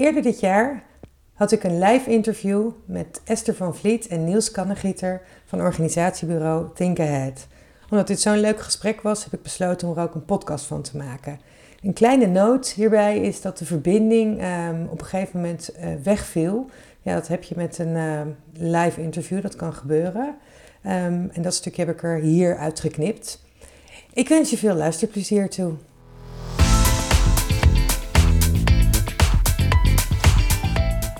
Eerder dit jaar had ik een live interview met Esther van Vliet en Niels Kannegieter van organisatiebureau Think Ahead. Omdat dit zo'n leuk gesprek was, heb ik besloten om er ook een podcast van te maken. Een kleine noot hierbij is dat de verbinding um, op een gegeven moment uh, wegviel. Ja, dat heb je met een uh, live interview, dat kan gebeuren. Um, en dat stukje heb ik er hier uitgeknipt. Ik wens je veel luisterplezier toe.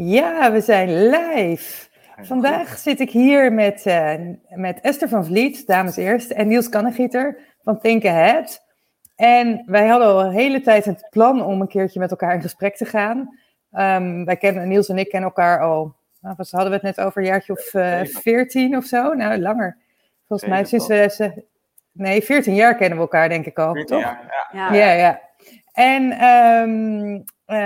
Ja, we zijn live. Vandaag zit ik hier met, uh, met Esther van Vliet, dames eerst, en Niels Kannegieter van Think Ahead. En wij hadden al een hele tijd het plan om een keertje met elkaar in gesprek te gaan. Um, wij kennen, Niels en ik kennen elkaar al, nou, wat hadden we het net over, een jaartje of uh, 14 of zo? Nou, langer. Volgens mij sinds we, nee, 14 jaar kennen we elkaar denk ik al, 14 toch? Jaar, ja. ja. ja, En um, Uh,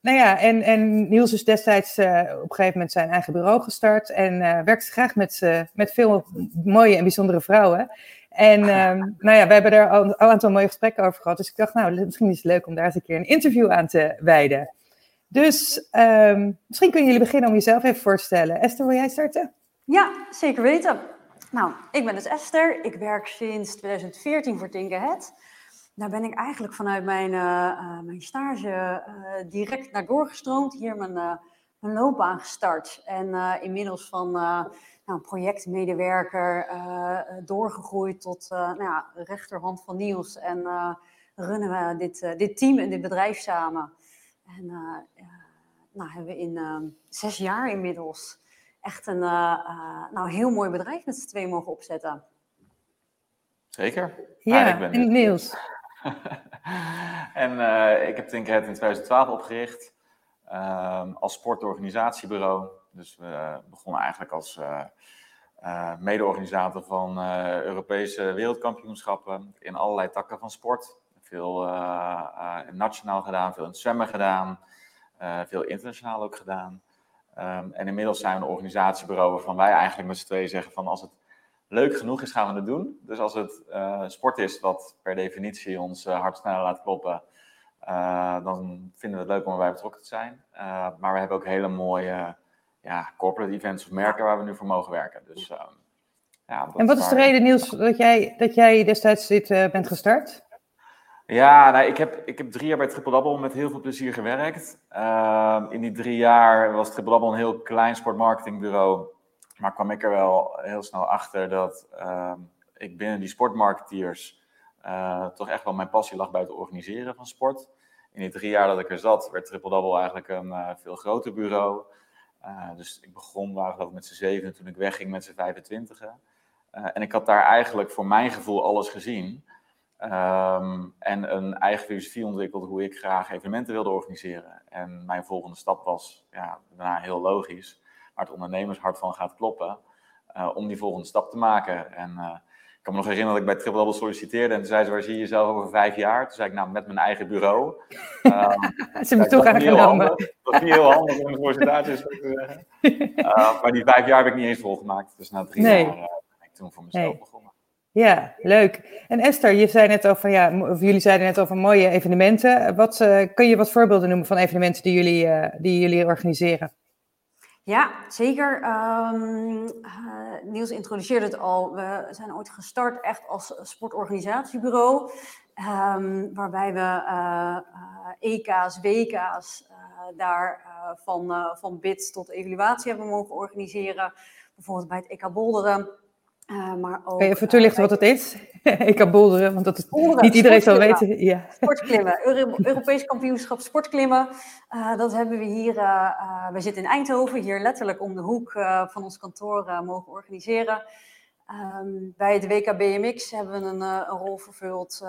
nou ja, en, en Niels is destijds uh, op een gegeven moment zijn eigen bureau gestart en uh, werkt graag met, uh, met veel mooie en bijzondere vrouwen. En uh, nou ja, we hebben er al een aantal mooie gesprekken over gehad. Dus ik dacht, nou, misschien is het leuk om daar eens een keer een interview aan te wijden. Dus ehm, misschien kunnen jullie beginnen om jezelf even voor te stellen. Esther, wil jij starten? Ja, zeker weten. Nou, ik ben dus Esther. Ik werk sinds 2014 voor Think Ahead. Daar ben ik eigenlijk vanuit mijn, uh, uh, mijn stage uh, direct naar doorgestroomd. Hier mijn, mijn loopbaan gestart. En inmiddels van nou, projectmedewerker doorgegroeid tot nou ja, rechterhand van Niels. En runnen we dit, dit team en dit bedrijf samen. En nou, hebben we in zes jaar inmiddels echt een nou, heel mooi bedrijf met z'n twee mogen opzetten. Zeker. Ja, ik ben en Niels. en uh, ik heb Tinkerhead in 2012 opgericht uh, als sportorganisatiebureau. Dus we begonnen eigenlijk als uh, mede-organisator van Europese wereldkampioenschappen in allerlei takken van sport. Veel nationaal gedaan, veel in het zwemmen gedaan, veel internationaal ook gedaan. Um, en inmiddels zijn we een organisatiebureau waarvan wij eigenlijk met z'n tweeën zeggen van als het leuk genoeg is, gaan we het doen. Dus als het uh, sport is wat per definitie ons uh, hart sneller laat kloppen, uh, dan vinden we het leuk om erbij betrokken te zijn. maar we hebben ook hele mooie ja, corporate events of merken waar we nu voor mogen werken. Dus, ja, en wat is de reden, Niels, dat jij, dat jij destijds dit bent gestart? Ja, nou, ik, heb, ik heb drie jaar bij Triple Double met heel veel plezier gewerkt. in die drie jaar was Triple Double een heel klein sportmarketingbureau maar kwam ik er wel heel snel achter dat uh, ik binnen die sportmarketeers uh, toch echt wel mijn passie lag bij het organiseren van sport. In die drie jaar dat ik er zat, werd Triple Double eigenlijk een uh, veel groter bureau. Uh, dus ik begon, waren met z'n zeven toen ik wegging met z'n 25. en ik had daar eigenlijk voor mijn gevoel alles gezien. Um, en een eigen filosofie ontwikkeld hoe ik graag evenementen wilde organiseren. En mijn volgende stap was ja, daarna heel logisch waar het ondernemershart van gaat kloppen, uh, om die volgende stap te maken. En uh, ik kan me nog herinneren dat ik bij Triple Double solliciteerde en toen zei ze, waar zie je jezelf over vijf jaar? Toen zei ik, nou, met mijn eigen bureau. Um, ze hebben toch aangenomen. Dat niet heel handig om een sollicitatie te zeggen. Uh, maar die vijf jaar heb ik niet eens volgemaakt. Dus na drie nee. jaar ben ik toen voor mezelf nee. begonnen. Ja, leuk. En Esther, je zei net over, ja, of jullie zeiden net over mooie evenementen. Wat, uh, kun je wat voorbeelden noemen van evenementen die jullie, uh, die jullie organiseren? Ja, zeker. Um, uh, Niels introduceerde het al. We zijn ooit gestart echt als sportorganisatiebureau. Um, waarbij we uh, uh, EK's, WK's, daar van, van bits tot evaluatie hebben mogen organiseren. Bijvoorbeeld bij het EK Bolderen. Uh, maar ook, Kun je even toelichten uh, wat het is? ik kan bolderen, want dat is bolderen, niet iedereen zal weten. Ja. Sportklimmen, Euro Europees kampioenschap sportklimmen. Uh, dat hebben we hier, we zitten in Eindhoven, hier letterlijk om de hoek van ons kantoor mogen organiseren. Ehm, bij het WK BMX hebben we een, een rol vervuld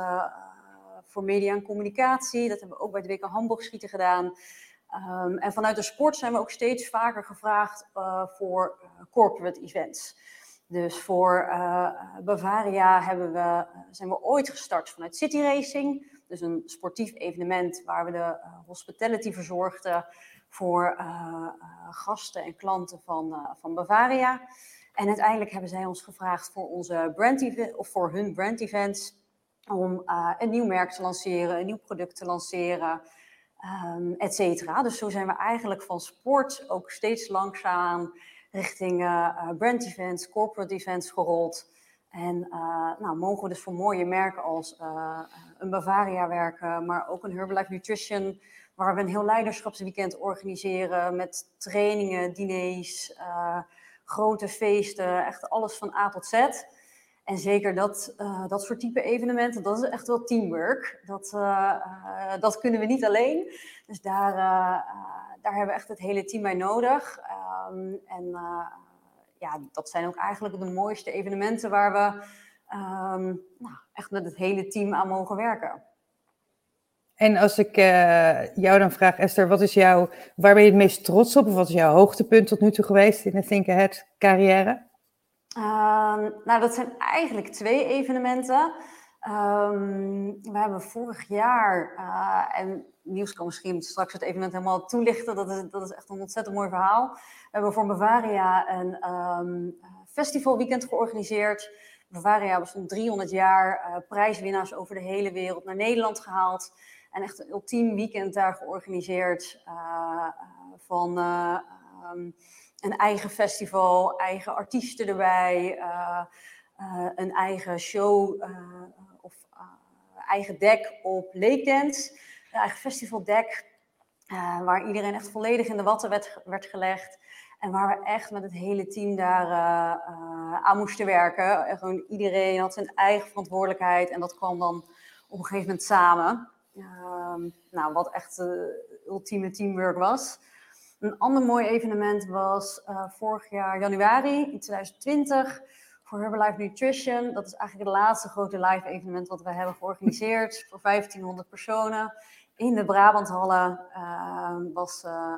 voor media en communicatie. Dat hebben we ook bij het WK handboogschieten gedaan. Um, en vanuit de sport zijn we ook steeds vaker gevraagd voor corporate events. Dus voor uh, Bavaria hebben we, zijn we ooit gestart vanuit City Racing. Dus een sportief evenement waar we de uh, hospitality verzorgden voor gasten en klanten van, van Bavaria. En uiteindelijk hebben zij ons gevraagd voor, onze brand of voor hun brand events om een nieuw merk te lanceren, een nieuw product te lanceren, um, et cetera. Dus zo zijn we eigenlijk van sport ook steeds langzaam richting uh, brand events, corporate events gerold. En uh, nou, mogen we dus voor mooie merken als een Bavaria werken, maar ook een Herbalife Nutrition, waar we een heel leiderschapsweekend organiseren met trainingen, diners, grote feesten, echt alles van A tot Z. En zeker dat, dat soort type evenementen, dat is echt wel teamwork. Dat, dat kunnen we niet alleen. Dus daar, daar hebben we echt het hele team bij nodig. Um, en ja, dat zijn ook eigenlijk de mooiste evenementen waar we um, nou, echt met het hele team aan mogen werken. En als ik jou dan vraag, Esther, wat is jouw, waar ben je het meest trots op? Of wat is jouw hoogtepunt tot nu toe geweest in de Think Ahead carrière? Um, nou, dat zijn eigenlijk twee evenementen. Um, we hebben vorig jaar, uh, en Niels kan misschien straks het evenement helemaal toelichten, dat is, dat is echt een ontzettend mooi verhaal. We hebben voor Bavaria een um, festivalweekend georganiseerd. Bavaria bestond 300 jaar, uh, prijswinnaars over de hele wereld naar Nederland gehaald. En echt een ultiem weekend daar georganiseerd uh, van een eigen festival, eigen artiesten erbij, een eigen show eigen deck op Lake Dance, een eigen festivaldeck, waar iedereen echt volledig in de watten werd, werd gelegd. En waar we echt met het hele team daar aan moesten werken. En gewoon iedereen had zijn eigen verantwoordelijkheid en dat kwam dan op een gegeven moment samen. Ehm, nou, wat echt ultieme teamwork was. Een ander mooi evenement was uh, vorig jaar januari in 2020 voor Herbalife Nutrition. Dat is eigenlijk het laatste grote live evenement wat we hebben georganiseerd voor 1500 personen in de Brabanthallen. Uh, was uh,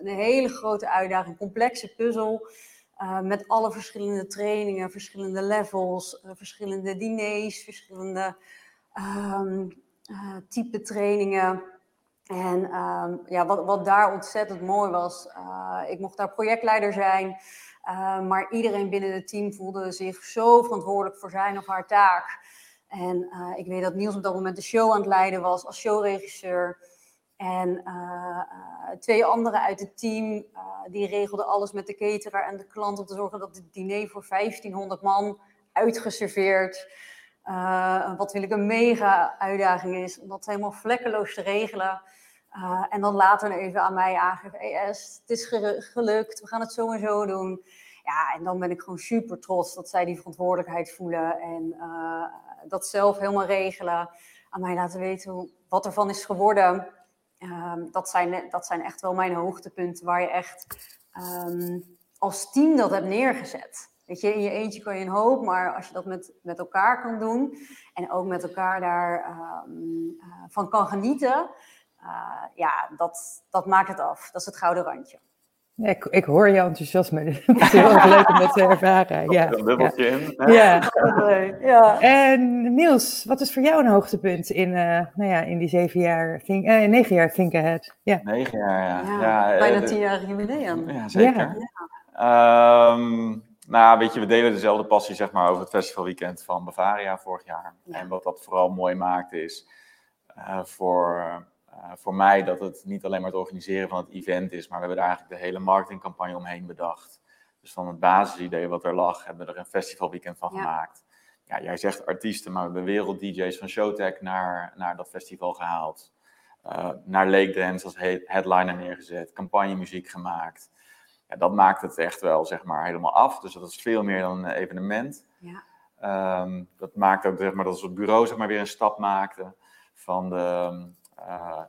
een hele grote uitdaging, complexe puzzel. met alle verschillende trainingen, verschillende levels, verschillende diners, verschillende um, type trainingen. En um, ja, wat, wat daar ontzettend mooi was, ik mocht daar projectleider zijn, uh, maar iedereen binnen het team voelde zich zo verantwoordelijk voor zijn of haar taak. En uh, ik weet dat Niels op dat moment de show aan het leiden was als showregisseur. En twee anderen uit het team, die regelden alles met de cateraar en de klant om te zorgen dat het diner voor 1500 man uitgeserveerd. wat wil ik een mega uitdaging is om dat helemaal vlekkeloos te regelen. Uh, en dan later even aan mij aangeven, hey es, het is gelukt, we gaan het zo en zo doen. Ja, en dan ben ik gewoon super trots dat zij die verantwoordelijkheid voelen en uh, dat zelf helemaal regelen. Aan mij laten weten wat ervan is geworden. Um, dat, zijn, dat zijn echt wel mijn hoogtepunten waar je echt um, als team dat hebt neergezet. Weet je, in je eentje kan je een hoop, maar als je dat met, met elkaar kan doen en ook met elkaar daarvan um, uh, van kan genieten, ja, dat, dat maakt het af. Dat is het gouden randje. Ja, ik, ik hoor jouw enthousiasme. Het is heel erg leuk om dat te ervaren. Ja, een dubbeltje ja. in. Ja. ja. En Niels, wat is voor jou een hoogtepunt in, uh, nou ja, in die zeven jaar, think, uh, negen jaar Think Ahead? Ja. Negen jaar, ja. ja, ja bijna tien jaar jubileum. Ja, zeker. Ja. Um, nou, weet je, we delen dezelfde passie zeg maar, over het festivalweekend van Bavaria vorig jaar. En wat dat vooral mooi maakt is uh, voor uh, voor mij dat het niet alleen maar het organiseren van het event is, maar we hebben daar eigenlijk de hele marketingcampagne omheen bedacht. Dus van het basisidee wat er lag, hebben we er een festivalweekend van ja. gemaakt. Ja, jij zegt artiesten, maar we hebben wereld-DJ's van Showtech naar, naar dat festival gehaald. Uh, naar Lake Dance als headliner neergezet, campagnemuziek gemaakt. Ja, dat maakt het echt wel zeg maar, helemaal af. Dus dat is veel meer dan een evenement. Ja. Um, dat maakt ook zeg maar, dat het bureau zeg maar, weer een stap maakte van de,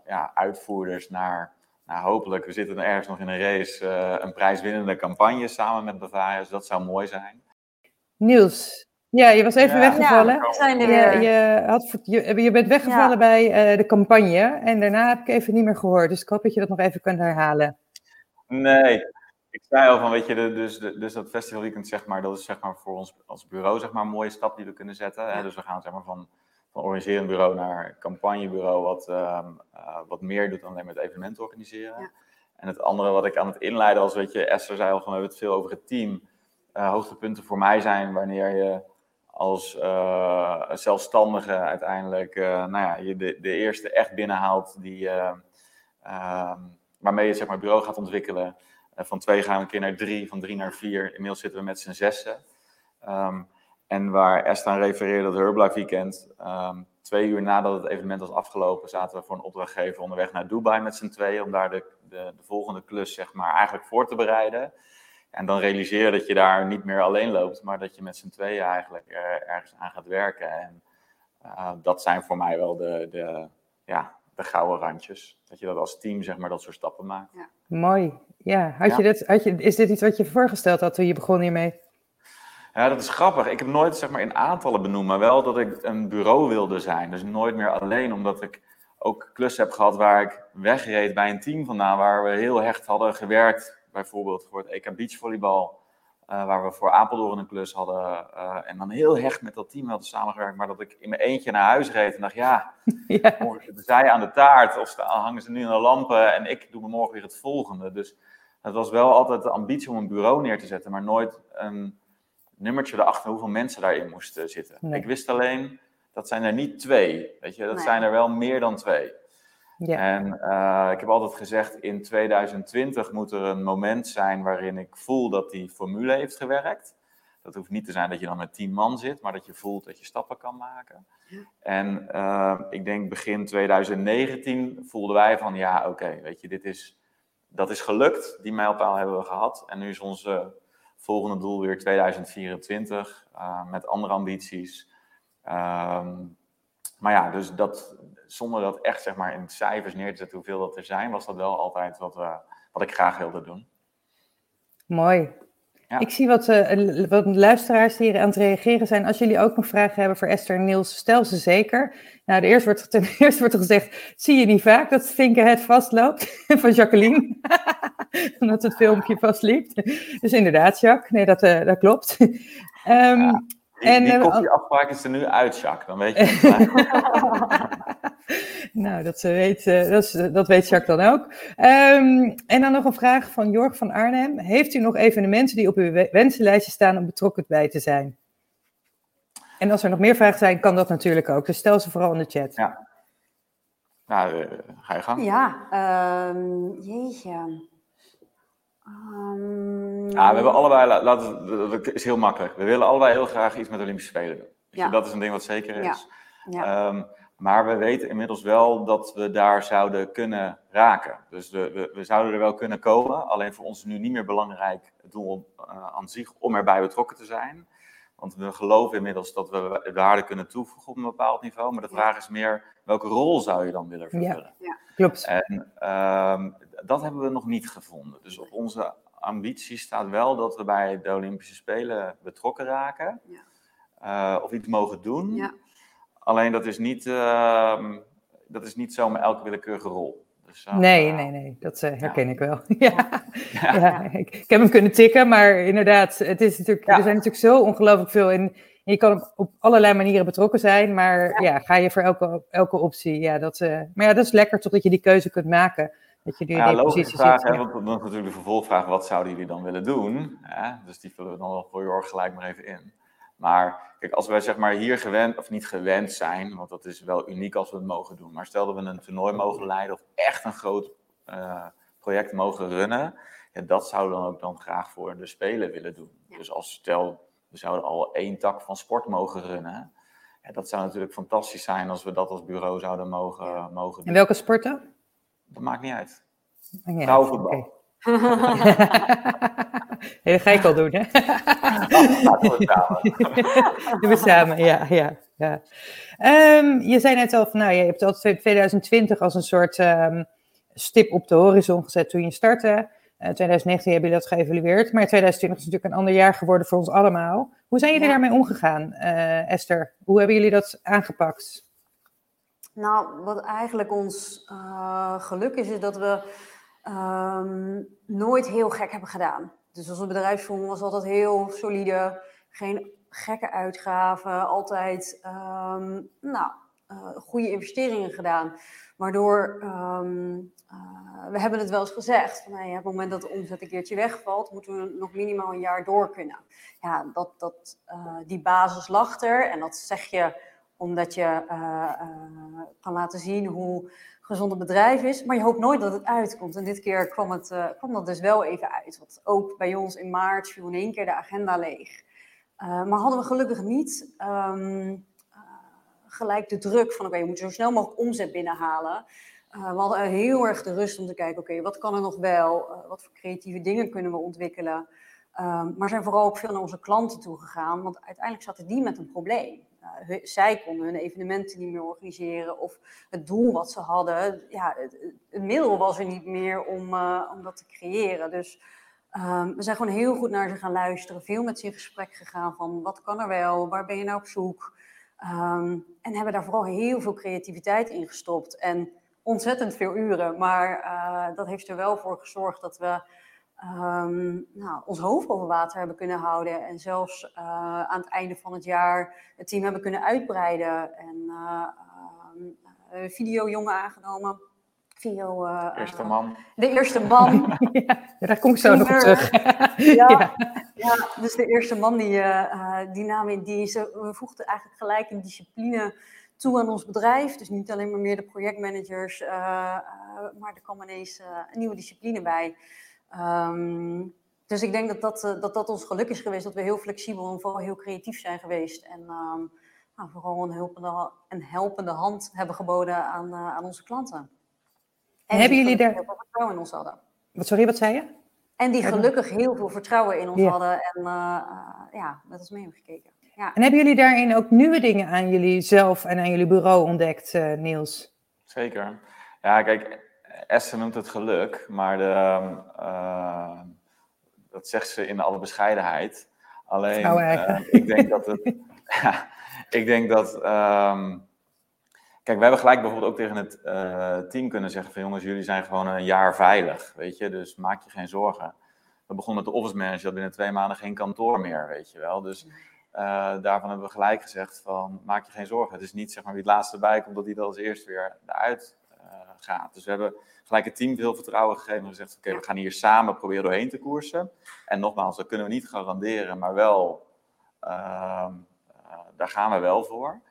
ja, uitvoerders naar, nou, hopelijk, we zitten ergens nog in een race, uh, een prijswinnende campagne samen met Bavaria. Dus dat zou mooi zijn. Niels, ja, je was even Ja. weggevallen. Ja, we zijn er Je, weer. je, had, je, je bent weggevallen Ja. bij eh, de campagne en daarna heb ik even niet meer gehoord. Dus ik hoop dat je dat nog even kunt herhalen. Nee, ik zei al van, weet je, de- dus, de- dus dat festivalweekend, zeg maar, dat is zeg maar voor ons als bureau, zeg maar, een mooie stap die we kunnen zetten. Hè? Dus we gaan zeg maar van, van organiserend bureau naar campagnebureau, wat, ehm, eh, wat meer doet dan alleen maar het evenement organiseren. Ja. En het andere wat ik aan het inleiden was, weet je, Esther zei al van, we hebben het veel over het team. Eh, hoogtepunten voor mij zijn wanneer je als eh, zelfstandige uiteindelijk, nou ja, je de, de eerste echt binnenhaalt die, eh, ehm, waarmee je zeg maar bureau gaat ontwikkelen. Van twee gaan we een keer naar drie, van drie naar vier. Inmiddels zitten we met z'n zessen. Ehm, en waar Esther aan refereerde, dat Herbalife Weekend. ehm, twee uur nadat het evenement was afgelopen, zaten we voor een opdrachtgever onderweg naar Dubai met z'n tweeën. Om daar de, de, de volgende klus zeg maar, eigenlijk voor te bereiden. En dan realiseer je dat je daar niet meer alleen loopt, maar dat je met z'n tweeën eigenlijk ergens aan gaat werken. En eh, dat zijn voor mij wel de, de, ja, de gouden randjes. Dat je dat als team zeg maar, dat soort stappen maakt. Mooi. Ja, had Ja. Je dit, had je, is dit iets wat je voorgesteld had toen je begon hiermee? Ja, dat is grappig. Ik heb nooit zeg maar, in aantallen benoemd, maar wel dat ik een bureau wilde zijn. Dus nooit meer alleen, omdat ik ook klussen heb gehad waar ik wegreed bij een team vandaan, waar we heel hecht hadden gewerkt. Bijvoorbeeld voor het EK Beachvolleybal, eh, waar we voor Apeldoorn een klus hadden. eh, en dan heel hecht met dat team hadden samengewerkt, maar dat ik in mijn eentje naar huis reed en dacht, ja, Ja, morgen zitten zij aan de taart of hangen ze nu aan de lampen en ik doe me morgen weer het volgende. Dus het was wel altijd de ambitie om een bureau neer te zetten, maar nooit een nummertje erachter hoeveel mensen daarin moesten zitten. Nee. Ik wist alleen, dat zijn er niet twee, weet je, dat Nee. zijn er wel meer dan twee. ja. En eh, ik heb altijd gezegd, in 2020 moet er een moment zijn waarin ik voel dat die formule heeft gewerkt. Dat hoeft niet te zijn dat je dan met tien man zit, maar dat je voelt dat je stappen kan maken. En eh, ik denk begin 2019 voelden wij van, ja oké, weet je, dit is, dat is gelukt. Die mijlpaal hebben we gehad. En nu is ons eh, volgende doel weer 2024, eh, met andere ambities. Ehm, maar ja, dus dat, zonder dat echt zeg maar, in cijfers neer te zetten hoeveel dat er zijn, was dat wel altijd wat, we, wat ik graag wilde doen. Mooi. Ja. Ik zie wat, eh, wat luisteraars die hier aan het reageren zijn. Als jullie ook nog vragen hebben voor Esther en Niels, stel ze zeker. Nou, de eerste wordt, ten eerste wordt er gezegd, zie je niet vaak dat het vastloopt? Van Jacqueline. Omdat het filmpje vastliep. Dus inderdaad, Jacques. Nee, dat, eh, dat klopt. Ehm, Ja. Die, En, die eh, koffieafspraak is er nu uit, Jacques. Dan weet je het. nou, dat, ze weet, eh, dat, is- dat weet Jacques dan ook. Ehm, en dan nog een vraag van Jorg van Arnhem. Heeft u nog evenementen die op uw we- wensenlijstje staan om betrokken bij te zijn? En als er nog meer vragen zijn, kan dat natuurlijk ook. Dus stel ze vooral in de chat. Ja. nou, eh, ga je gang. Ja, ehm, jeetje. Ehm, Ja, we hebben allebei, la- laat het- dat is heel makkelijk. We willen allebei heel graag iets met de Olympische Spelen doen. Ja. Dat is een ding wat zeker is. Ja. Ehm, maar we weten inmiddels wel dat we daar zouden kunnen raken. Dus we, we, we zouden er wel kunnen komen. Alleen voor ons is nu niet meer belangrijk het doel eh, aan zich om erbij betrokken te zijn. Want we geloven inmiddels dat we waarde kunnen toevoegen op een bepaald niveau. Maar de vraag is meer, welke rol zou je dan willen vervullen? Klopt. En ehm, dat hebben we nog niet gevonden. Dus op onze ambitie staat wel dat we bij de Olympische Spelen betrokken raken. Ja. Eh, of iets mogen doen. Ja. Alleen dat is niet, ehm, dat is niet zomaar elke willekeurige rol. Dus, eh, Nee, nee, nee. Dat eh, herken ik wel. ja. Ja. Ja, ik, ik heb hem kunnen tikken, maar inderdaad, het is natuurlijk, Ja. er zijn natuurlijk zo ongelooflijk veel in. Je kan op, op allerlei manieren betrokken zijn, maar ja, ga je voor elke, elke optie. Ja, dat, eh, maar ja, dat is lekker totdat je die keuze kunt maken. Dat je nu in Ja, die logische positie vraag, zit. hè, Ja. want dan natuurlijk de vervolgvraag, wat zouden jullie dan willen doen? Hè? Dus die vullen we dan wel voor Jorg gelijk maar even in. Maar kijk, als wij zeg maar hier gewend, of niet gewend zijn, want dat is wel uniek als we het mogen doen. Maar stel dat we een toernooi mogen leiden of echt een groot eh, project mogen runnen. Ja, dat zouden we dan ook dan graag voor de Spelen willen doen. Ja. Dus als stel, we zouden al één tak van sport mogen runnen. Ja, dat zou natuurlijk fantastisch zijn als we dat als bureau zouden mogen, mogen In doen. welke sporten? Dat maakt niet uit. Vrouwenvoetbal. oké. Nee, dat ga ik al doen, hè? Laten we samen. Doen we samen, ja. ja, ja. Ehm, je zei net al, van, nou, je hebt altijd 2020 als een soort ehm, stip op de horizon gezet toen je startte. 2019 hebben jullie dat geëvalueerd, maar 2020 is natuurlijk een ander jaar geworden voor ons allemaal. Hoe zijn jullie daarmee omgegaan, Esther? Hoe hebben jullie dat aangepakt? Nou, wat eigenlijk ons geluk is, is dat we ehm, nooit heel gek hebben gedaan. Dus onze bedrijfsvoering was altijd heel solide, geen gekke uitgaven, altijd um, nou, uh, goede investeringen gedaan. Waardoor, um, uh, we hebben het wel eens gezegd, van, op het moment dat de omzet een keertje wegvalt, moeten we nog minimaal een jaar door kunnen. Ja, dat, dat, uh, die basis lag er en dat zeg je omdat je kan laten zien hoe gezond het bedrijf is, maar je hoopt nooit dat het uitkomt. En dit keer kwam, het, kwam dat dus wel even uit. Want ook bij ons in maart viel in één keer de agenda leeg. Uh, maar hadden we gelukkig niet um, uh, gelijk de druk van oké, okay, we moeten zo snel mogelijk omzet binnenhalen. We hadden heel erg de rust om te kijken, oké, wat kan er nog wel? wat voor creatieve dingen kunnen we ontwikkelen? Um, maar zijn vooral ook veel naar onze klanten toe gegaan, want uiteindelijk zaten die met een probleem. Zij konden hun evenementen niet meer organiseren of het doel wat ze hadden, ja, het, het middel was er niet meer om, om dat te creëren. Dus Um, we zijn gewoon heel goed naar ze gaan luisteren, veel met ze in gesprek gegaan van wat kan er wel, waar ben je nou op zoek? Um, en hebben daar vooral heel veel creativiteit in gestopt en ontzettend veel uren. Maar uh, dat heeft er wel voor gezorgd dat we um, nou, ons hoofd boven water hebben kunnen houden. En zelfs uh, aan het einde van het jaar het team hebben kunnen uitbreiden en uh, videojongen aangenomen. Vio, uh, eerste man. De eerste man. ja, daar kom ik zo nog op terug. ja, ja. ja, dus de eerste man die, uh, die nam in dienst. We voegden eigenlijk gelijk een discipline toe aan ons bedrijf. Dus niet alleen maar meer de projectmanagers, uh, maar er kwam ineens een nieuwe discipline bij. Um, dus ik denk dat dat, dat dat ons geluk is geweest, dat we heel flexibel en vooral heel creatief zijn geweest. En um, nou, vooral een helpende, een helpende hand hebben geboden aan, aan onze klanten. En hebben jullie daar... heel veel vertrouwen in ons hadden. Wat, sorry, wat zei je? En die gelukkig heel veel vertrouwen in ons hadden en uh, ja, met ons mee hebben gekeken. Ja. En hebben jullie daarin ook nieuwe dingen aan jullie zelf en aan jullie bureau ontdekt, uh, Niels? Zeker. Ja, kijk, Esther noemt het geluk, maar de, dat zegt ze in alle bescheidenheid. Alleen, ik denk dat het... ja, ik denk dat... Um, Kijk, we hebben gelijk bijvoorbeeld ook tegen het uh, team kunnen zeggen van jongens, jullie zijn gewoon een jaar veilig, weet je, dus maak je geen zorgen. We begonnen met de office manager, binnen twee maanden geen kantoor meer, weet je wel. Dus uh, daarvan hebben we gelijk gezegd van maak je geen zorgen. Het is niet zeg maar wie het laatste bij komt, dat die dan als eerst weer eruit gaat. Dus we hebben gelijk het team veel vertrouwen gegeven en gezegd oké, we gaan hier samen proberen doorheen te koersen. En nogmaals, dat kunnen we niet garanderen, maar wel, ehm, daar gaan we wel voor.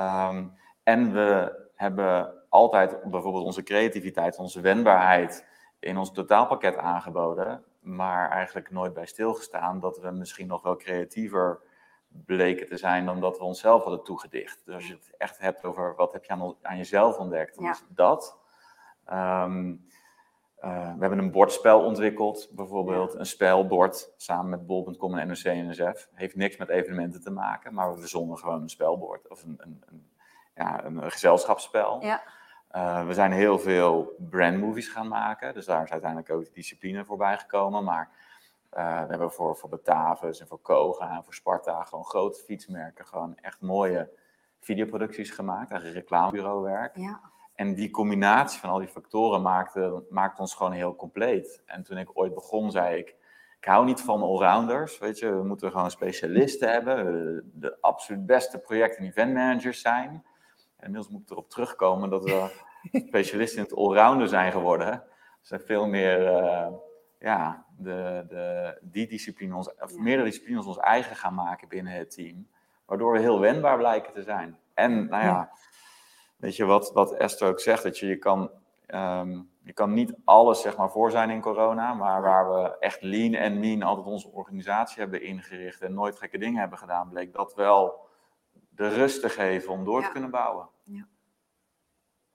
Um, en we hebben altijd bijvoorbeeld onze creativiteit, onze wendbaarheid in ons totaalpakket aangeboden, maar eigenlijk nooit bij stilgestaan dat we misschien nog wel creatiever bleken te zijn dan dat we onszelf hadden toegedicht. Dus als je het echt hebt over wat heb je aan, aan jezelf ontdekt, dan ja. is dat. Um, uh, we hebben een bordspel ontwikkeld, bijvoorbeeld een spelbord samen met bol.com en NOC en NSF. Heeft niks met evenementen te maken, maar we verzonnen gewoon een spelbord of een, een, een ja, een gezelschapsspel. Ja. Uh, we zijn heel veel brandmovies gaan maken. Dus daar is uiteindelijk ook de discipline voorbij gekomen. Maar uh, we hebben voor, voor Batavus en voor Koga en voor Sparta gewoon grote fietsmerken. Gewoon echt mooie videoproducties gemaakt. Eigenlijk reclamebureauwerk. Ja. En die combinatie van al die factoren maakte, maakte ons gewoon heel compleet. En toen ik ooit begon, zei ik... Ik hou niet van allrounders, weet je. We moeten gewoon specialisten hebben. De absoluut beste project- en eventmanagers zijn. Inmiddels moet ik erop terugkomen dat we specialisten in het allrounder zijn geworden. Hè? Dus veel meer uh, ja, de, de, die discipline, ons, of meerdere disciplines ons eigen gaan maken binnen het team. Waardoor we heel wendbaar blijken te zijn. En nou ja, weet je wat, wat Esther ook zegt, dat je, je kan... Um, je kan niet alles zeg maar voor zijn in corona, maar waar we echt lean en mean altijd onze organisatie hebben ingericht en nooit gekke dingen hebben gedaan, bleek dat wel de rust te geven om door te kunnen bouwen. Ja,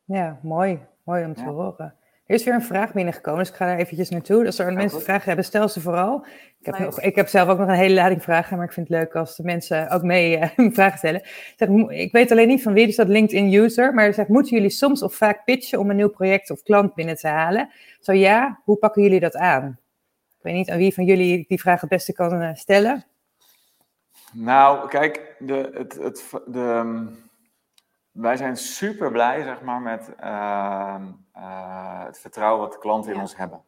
ja mooi. Mooi om te horen. Er is weer een vraag binnengekomen, dus ik ga daar eventjes naartoe. Als er mensen vragen hebben, stel ze vooral. Ik heb, nog, ik heb zelf ook nog een hele lading vragen, maar ik vind het leuk als de mensen ook mee uh, vragen stellen. Zeg, ik weet alleen niet van wie is dat LinkedIn-user, maar zegt, moeten jullie soms of vaak pitchen om een nieuw project of klant binnen te halen? Zo ja, hoe pakken jullie dat aan? Ik weet niet aan wie van jullie die vraag het beste kan stellen. Nou, kijk, de, het, het, de, wij zijn super blij zeg maar, met uh, uh, het vertrouwen wat de klanten in ons hebben.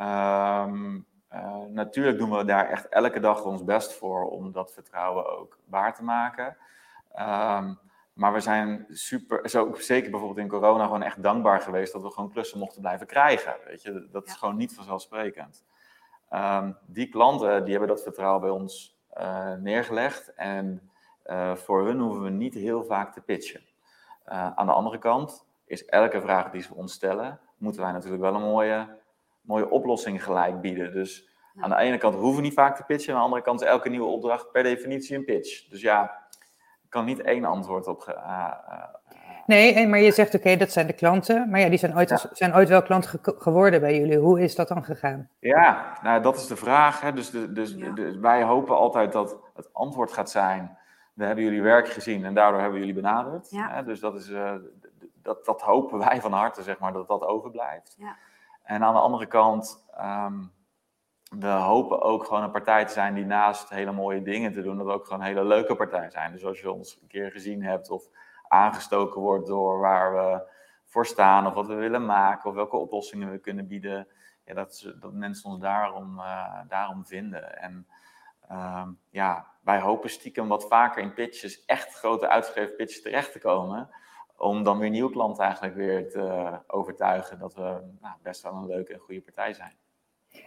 Um, uh, natuurlijk doen we daar echt elke dag ons best voor om dat vertrouwen ook waar te maken. Um, maar we zijn super, zo, zeker bijvoorbeeld in corona, gewoon echt dankbaar geweest dat we gewoon klussen mochten blijven krijgen. Weet je? Dat is ja. gewoon niet vanzelfsprekend. Um, die klanten die hebben dat vertrouwen bij ons uh, neergelegd en uh, voor hun hoeven we niet heel vaak te pitchen. Uh, aan de andere kant is elke vraag die ze ons stellen, moeten wij natuurlijk wel een mooie, mooie oplossing gelijk bieden. Dus ja. aan de ene kant hoeven we niet vaak te pitchen, aan de andere kant is elke nieuwe opdracht per definitie een pitch. Dus ja, ik kan niet één antwoord op. Uh, nee, maar je zegt oké, okay, dat zijn de klanten, maar ja, die zijn ooit, ja. zijn ooit wel klant ge geworden bij jullie. Hoe is dat dan gegaan? Ja, nou, dat is de vraag. Hè. Dus, de, dus ja. de, wij hopen altijd dat het antwoord gaat zijn we hebben jullie werk gezien en daardoor hebben we jullie benaderd. Ja. Dus dat, is, uh, dat, dat hopen wij van harte, zeg maar, dat dat overblijft. Ja. En aan de andere kant, um, we hopen ook gewoon een partij te zijn die naast hele mooie dingen te doen, dat ook gewoon een hele leuke partij zijn. Dus als je ons een keer gezien hebt of aangestoken wordt door waar we voor staan of wat we willen maken of welke oplossingen we kunnen bieden, ja, dat, dat mensen ons daarom, uh, daarom vinden. En um, ja, wij hopen stiekem wat vaker in pitches, echt grote uitgegeven pitches terecht te komen. Om dan weer nieuwe klanten eigenlijk weer te overtuigen dat we nou, best wel een leuke en goede partij zijn.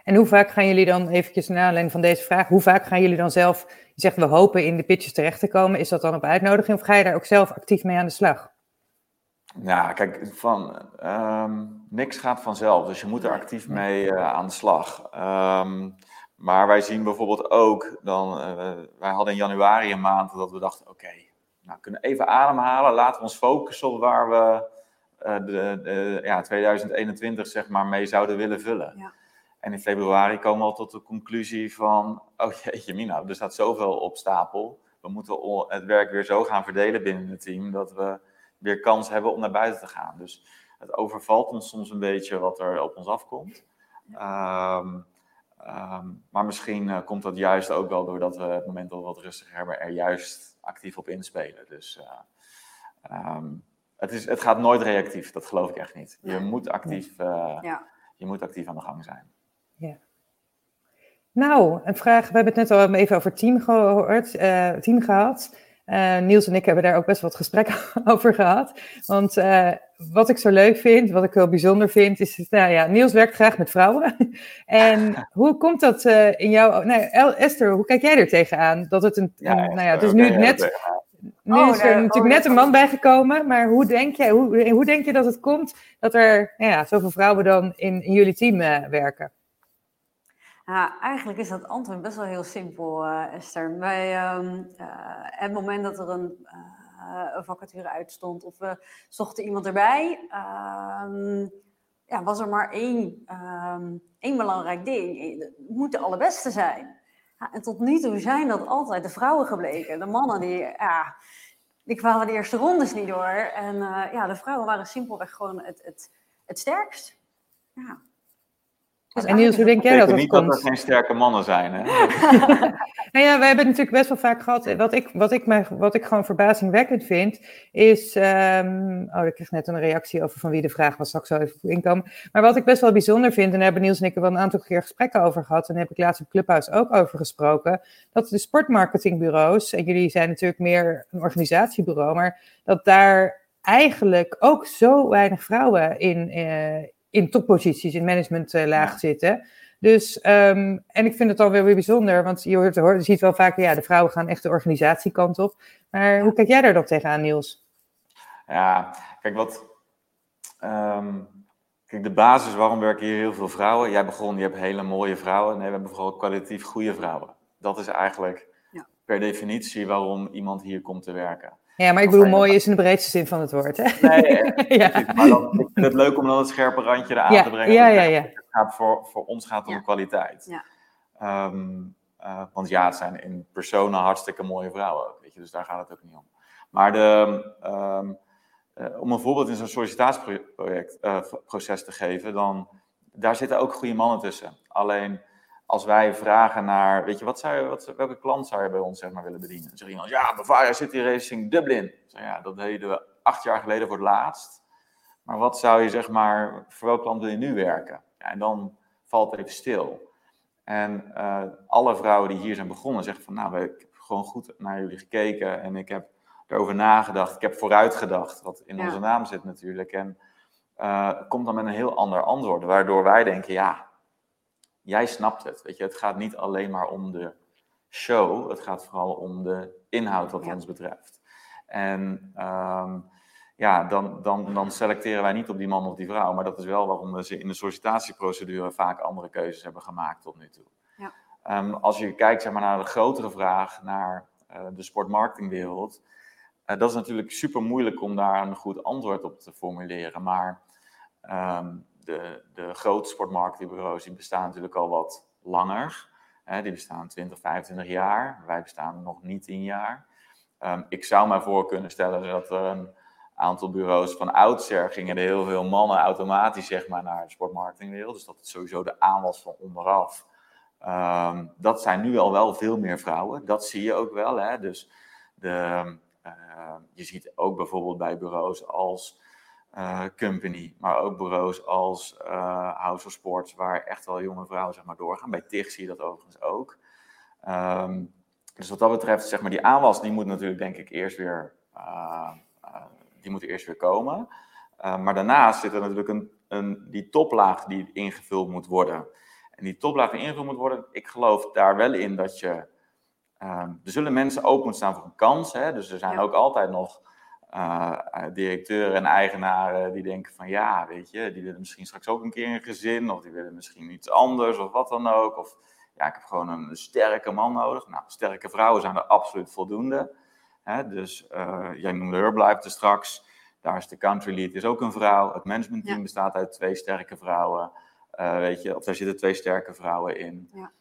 En hoe vaak gaan jullie dan, eventjes naar aanleiding van deze vraag, hoe vaak gaan jullie dan zelf, je zegt we hopen in de pitches terecht te komen, is dat dan op uitnodiging of ga je daar ook zelf actief mee aan de slag? Ja, kijk, van, um, niks gaat vanzelf, dus je moet er actief mee uh, aan de slag. Um, maar wij zien bijvoorbeeld ook, dan, uh, wij hadden in januari een maand dat we dachten, oké, okay, nou we kunnen even ademhalen, laten we ons focussen op waar we uh, de, de, ja, 2021 zeg maar mee zouden willen vullen. Ja. En in februari komen we al tot de conclusie van, oh jeetje mina, er staat zoveel op stapel. We moeten het werk weer zo gaan verdelen binnen het team, dat we weer kans hebben om naar buiten te gaan. Dus het overvalt ons soms een beetje wat er op ons afkomt. Um, Um, maar misschien uh, komt dat juist ook wel doordat we het moment al wat rustiger hebben, er juist actief op inspelen. Dus uh, um, het, is, het gaat nooit reactief, dat geloof ik echt niet. Je, moet, actief, uh, ja. je moet actief aan de gang zijn. Ja. Nou, een vraag. We hebben het net al even over team gehoord, team gehad. Uh, Niels en ik hebben daar ook best wat gesprekken over gehad. Want uh, wat ik zo leuk vind, wat ik heel bijzonder vind, is, nou ja, Niels werkt graag met vrouwen. en hoe komt dat uh, in jou? Nou, Esther, hoe kijk jij er tegenaan? Dat het een, ja, nou ja, het is nu net, nu oh, is er nee, natuurlijk oh, net een man bijgekomen, maar hoe denk, jij, hoe, hoe denk je dat het komt dat er nou ja, zoveel vrouwen dan in, in jullie team werken? Ja, eigenlijk is dat antwoord best wel heel simpel, uh, Esther. Bij um, uh, het moment dat er een, uh, een, vacature uitstond of we zochten iemand erbij, um, ja, was er maar één, um, één belangrijk ding. Het moet de allerbeste zijn. Ja, en tot nu toe zijn dat altijd de vrouwen gebleken. De mannen die, ja, die kwamen de eerste rondes niet door. En ja, de vrouwen waren simpelweg gewoon het, het, het sterkst. Ja. Dus en Niels, hoe denk jij dat dat niet komt? dat er geen sterke mannen zijn, hè? nou ja, we hebben het natuurlijk best wel vaak gehad. Wat ik, wat ik, me, wat ik gewoon verbazingwekkend vind, is... Um, oh, ik kreeg net een reactie over van wie de vraag was. Zal ik zo even inkomen. Maar wat ik best wel bijzonder vind, en daar hebben Niels en ik er wel een aantal keer gesprekken over gehad, en daar heb ik laatst op Clubhouse ook over gesproken, dat de sportmarketingbureaus, en jullie zijn natuurlijk meer een organisatiebureau, maar dat daar eigenlijk ook zo weinig vrouwen in... Uh, in topposities, in managementlaag ja. zitten. Dus, um, en ik vind het alweer weer bijzonder, want je, hoort, je ziet wel vaak, ja, de vrouwen gaan echt de organisatiekant op. Maar hoe kijk jij daar dan tegenaan, Niels? Ja, kijk, wat. Um, kijk, de basis waarom werken hier heel veel vrouwen. Jij begon, je hebt hele mooie vrouwen. Nee, we hebben vooral kwalitatief goede vrouwen. Dat is eigenlijk ja. per definitie waarom iemand hier komt te werken. Ja, maar ik bedoel, mooi is in de breedste zin van het woord. Hè? Nee, ja. maar dan, ik vind het leuk om dan het scherpe randje eraan ja, te brengen. Ja, ja, ja. Het gaat voor, voor ons gaat het om kwaliteit. Ja. Um, uh, want ja, het zijn in personen hartstikke mooie vrouwen ook, weet je, dus daar gaat het ook niet om. Maar de, um, uh, om een voorbeeld in zo'n sollicitatieproces uh, te geven, dan daar zitten ook goede mannen tussen. Alleen als wij vragen naar, weet je, wat zou je, wat, welke klant zou je bij ons zeg maar, willen bedienen? Dan zegt iemand, ja, Bavaria City Racing Dublin. Zeg, ja, dat deden we acht jaar geleden voor het laatst. Maar wat zou je, zeg maar, voor welke klant wil je nu werken? Ja, en dan valt het even stil. En uh, alle vrouwen die hier zijn begonnen zeggen van, nou, ik heb gewoon goed naar jullie gekeken en ik heb erover nagedacht. Ik heb vooruit gedacht, wat in onze naam zit natuurlijk. En uh, komt dan met een heel ander antwoord, waardoor wij denken, ja, jij snapt het. Weet je, het gaat niet alleen maar om de show, het gaat vooral om de inhoud wat ons betreft. En um, ja, dan, dan, dan selecteren wij niet op die man of die vrouw, maar dat is wel waarom we ze in de sollicitatieprocedure vaak andere keuzes hebben gemaakt tot nu toe. Ja. Um, als je kijkt zeg maar, naar de grotere vraag, naar uh, de sportmarketingwereld, uh, dat is natuurlijk super moeilijk om daar een goed antwoord op te formuleren. Maar um, de, de grote sportmarketingbureaus die bestaan natuurlijk al wat langer. Hè, die bestaan 20, 25 jaar. Wij bestaan nog niet 10 jaar. Um, ik zou mij voor kunnen stellen dat er een aantal bureaus van oudsher gingen er heel veel mannen automatisch zeg maar, naar de sportmarketingwereld. Dus dat het sowieso de aanwas van onderaf. Um, dat zijn nu al wel veel meer vrouwen. Dat zie je ook wel. Hè? Dus de, uh, je ziet ook bijvoorbeeld bij bureaus als uh, Company, maar ook bureaus als uh, House of Sports, waar echt wel jonge vrouwen zeg maar, doorgaan. Bij TIG zie je dat overigens ook. Um, dus wat dat betreft, zeg maar, die aanwas, die moet natuurlijk denk ik eerst weer, uh, die moet eerst weer komen. maar daarnaast zit er natuurlijk een, een, die toplaag die ingevuld moet worden. En die toplaag die ingevuld moet worden, ik geloof daar wel in dat je, er zullen mensen open moeten staan voor een kans. Hè? Dus er zijn ja. ook altijd nog uh, directeuren en eigenaren die denken van ja, weet je, die willen misschien straks ook een keer een gezin, of die willen misschien iets anders, of wat dan ook. Of ja, ik heb gewoon een sterke man nodig. Nou, sterke vrouwen zijn er absoluut voldoende. Hè? Dus uh, jij noemde Herbalife er straks. Daar is de country lead, is ook een vrouw. Het managementteam ja. bestaat uit twee sterke vrouwen. Uh, weet je, of daar zitten twee sterke vrouwen in. Ja.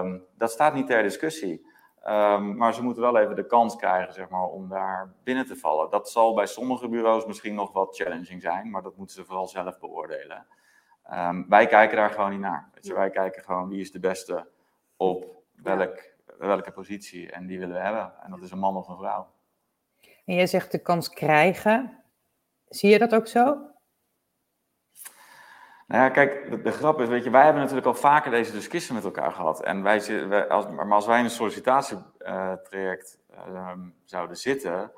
Um, dat staat niet ter discussie. Um, maar ze moeten wel even de kans krijgen zeg maar, om daar binnen te vallen. Dat zal bij sommige bureaus misschien nog wat challenging zijn, maar dat moeten ze vooral zelf beoordelen. Um, wij kijken daar gewoon niet naar. Weet je, wij kijken gewoon wie is de beste op welk, welke positie en die willen we hebben. En dat is een man of een vrouw. En jij zegt de kans krijgen. Zie je dat ook zo? Nou ja, kijk, de, de, grap is, weet je, wij hebben natuurlijk al vaker deze discussie met elkaar gehad. En wij, wij als, maar als wij in een sollicitatietraject uh, um, zouden zitten,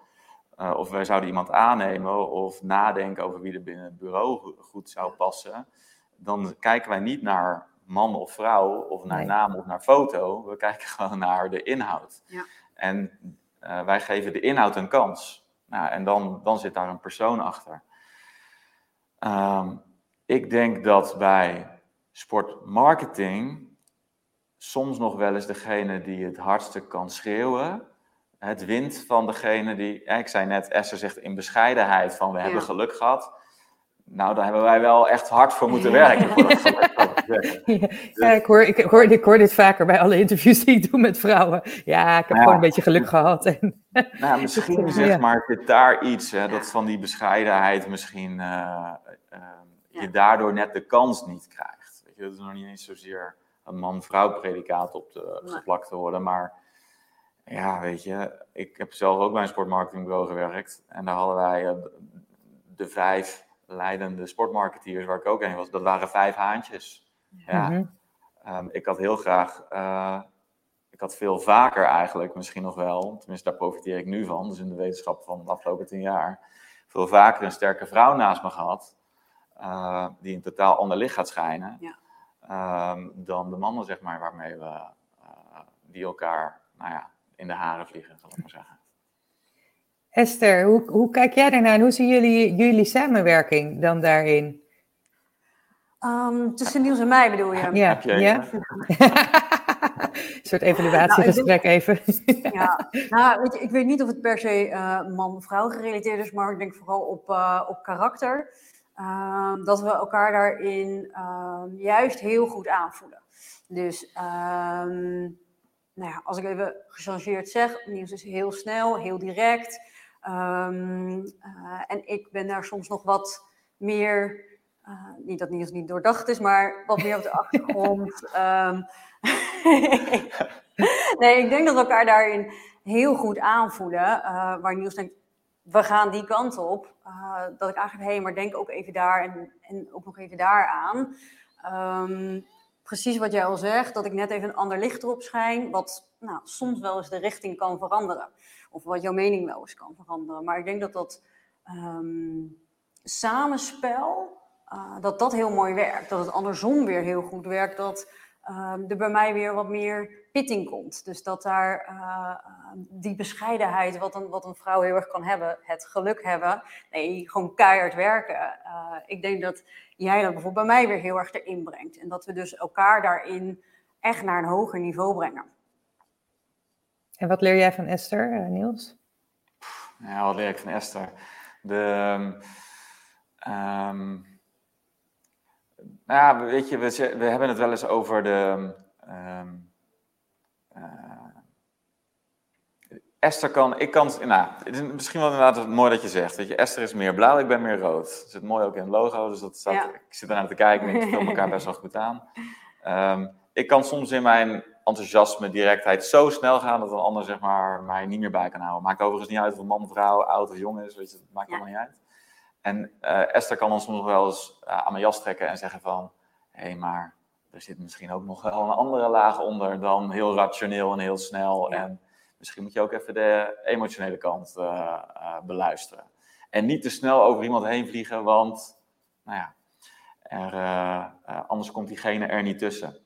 uh, of wij zouden iemand aannemen of nadenken over wie er binnen het bureau goed zou passen, dan kijken wij niet naar man of vrouw, of naar nee. naam of naar foto. We kijken gewoon naar de inhoud. Ja. En uh, wij geven de inhoud een kans. Nou, en dan, dan zit daar een persoon achter. Um, ik denk dat bij sportmarketing soms nog wel eens degene die het hardste kan schreeuwen, het wint van degene die, ik zei net, Esther zegt in bescheidenheid van we ja. hebben geluk gehad. Nou, daar hebben wij wel echt hard voor moeten werken. Voor dat ja, ja, ik, hoor, ik, hoor, ik hoor dit vaker bij alle interviews die ik doe met vrouwen. Ja, ik heb gewoon een beetje geluk gehad. En, nou, misschien zeg maar, zit daar iets, hè, dat van die bescheidenheid misschien... Uh, uh, je daardoor net de kans niet krijgt. Weet je, dat is nog niet eens zozeer een man-vrouw predicaat op te, nee. geplakt te worden, maar ja, weet je, ik heb zelf ook bij een sportmarketingbureau gewerkt en daar hadden wij uh, de vijf leidende sportmarketeers waar ik ook een was, dat waren vijf haantjes. Ja. -hmm. um, ik had heel graag, uh, ik had veel vaker eigenlijk misschien nog wel, tenminste daar profiteer ik nu van, dus in de wetenschap van de afgelopen tien jaar, veel vaker een sterke vrouw naast me gehad uh, die een totaal ander licht gaat schijnen. Ja. Um, dan de mannen, zeg maar, waarmee we uh, die elkaar nou ja, in de haren vliegen, zal ik maar zeggen. Esther, hoe, hoe kijk jij daarnaar en hoe zien jullie, jullie samenwerking dan daarin? Um, tussen Niels en mij bedoel je? Ja. Heb je ja? een soort evaluatiegesprek nou, even. ja, nou, weet je, ik weet niet of het per se uh, man-vrouw gerelateerd is, maar ik denk vooral op, uh, op karakter. Um, dat we elkaar daarin um, juist heel goed aanvoelen. Dus um, nou ja, als ik even gechangeerd zeg, Niels is heel snel, heel direct. Uh, en ik ben daar soms nog wat meer, uh, niet dat Niels niet doordacht is, maar wat meer op de achtergrond. nee, ik denk dat we elkaar daarin heel goed aanvoelen. Uh, waar Niels denkt, we gaan die kant op. Uh, dat ik eigenlijk, hé, hey, maar denk ook even daar en, en ook nog even daar aan. Um, precies wat jij al zegt, dat ik net even een ander licht erop schijn, wat nou, soms wel eens de richting kan veranderen. Of wat jouw mening wel eens kan veranderen. Maar ik denk dat dat um, samenspel, uh, dat dat heel mooi werkt. Dat het andersom weer heel goed werkt, dat um, er bij mij weer wat meer pitting komt. Dus dat daar uh, die bescheidenheid, wat een, wat een vrouw heel erg kan hebben, het geluk hebben, nee, gewoon keihard werken. Uh, ik denk dat jij dat bijvoorbeeld bij mij weer heel erg erin brengt. En dat we dus elkaar daarin echt naar een hoger niveau brengen. En wat leer jij van Esther, Niels? Ja, wat leer ik van Esther? De, um, nou ja, weet je, we, we, hebben het wel eens over de. Um, uh, Esther kan, ik kan, nou, het is misschien wel inderdaad mooi dat je zegt. Weet je, Esther is meer blauw, ik ben meer rood. Dat zit mooi ook in het logo, dus dat staat, ja. ik zit ernaar te kijken en ik vul elkaar best wel goed aan. Um, ik kan soms in mijn enthousiasme, directheid zo snel gaan dat een ander zeg maar, mij niet meer bij kan houden. Maakt overigens niet uit of een man, vrouw, oud of jong is, weet je, het maakt ja. allemaal niet uit. En uh, Esther kan soms nog wel eens uh, aan mijn jas trekken en zeggen van, hé, hey, maar er zit misschien ook nog wel een andere laag onder dan heel rationeel en heel snel. Ja. En misschien moet je ook even de emotionele kant uh, beluisteren. En niet te snel over iemand heen vliegen, want, nou ja, er, anders komt diegene er niet tussen.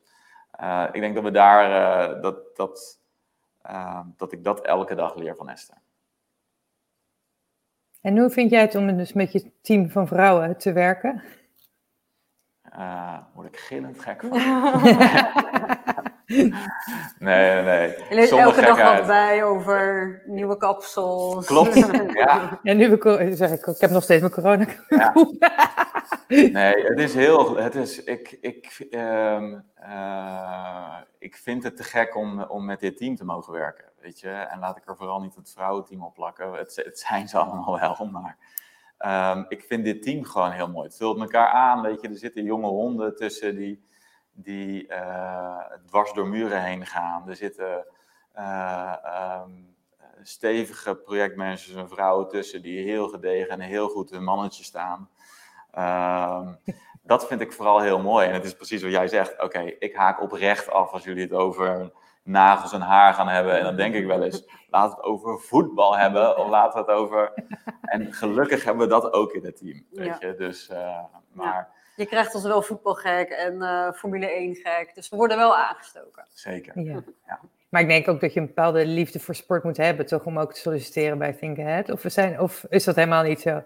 Ik denk dat we daar, dat, dat, dat ik dat elke dag leer van Esther. En hoe vind jij het om dus met je team van vrouwen te werken? word ik gillend gek van. nee, nee, nee. Je leest elke gekheid. dag wat bij over nieuwe kapsels. Klopt, ja. En nu zeg ik, ik heb nog steeds mijn corona. Ja. Nee, het is heel, het is, ik, ik, um, uh, ik vind het te gek om, om met dit team te mogen werken, En laat ik er vooral niet het vrouwenteam op plakken, het, het zijn ze allemaal wel, maar... Um, ik vind dit team gewoon heel mooi. Het vult elkaar aan, weet je. Er zitten jonge honden tussen die, die uh, dwars door muren heen gaan. Er zitten uh, um, stevige projectmanagers en vrouwen tussen die heel gedegen en heel goed hun mannetje staan. Um, dat vind ik vooral heel mooi. En het is precies wat jij zegt. Oké, ik haak oprecht af als jullie het over nagels en haar gaan hebben. En dan denk ik wel eens, laten we het over voetbal hebben. Of laten we het over... En gelukkig hebben we dat ook in het team. Weet ja. je? Dus, uh, maar... Ja. Je krijgt ons wel voetbalgek en uh, Formule 1 gek. Dus we worden wel aangestoken. Zeker. Ja. ja. Maar ik denk ook dat je een bepaalde liefde voor sport moet hebben, toch? Om ook te solliciteren bij Think Ahead. Of, we zijn, of is dat helemaal niet zo?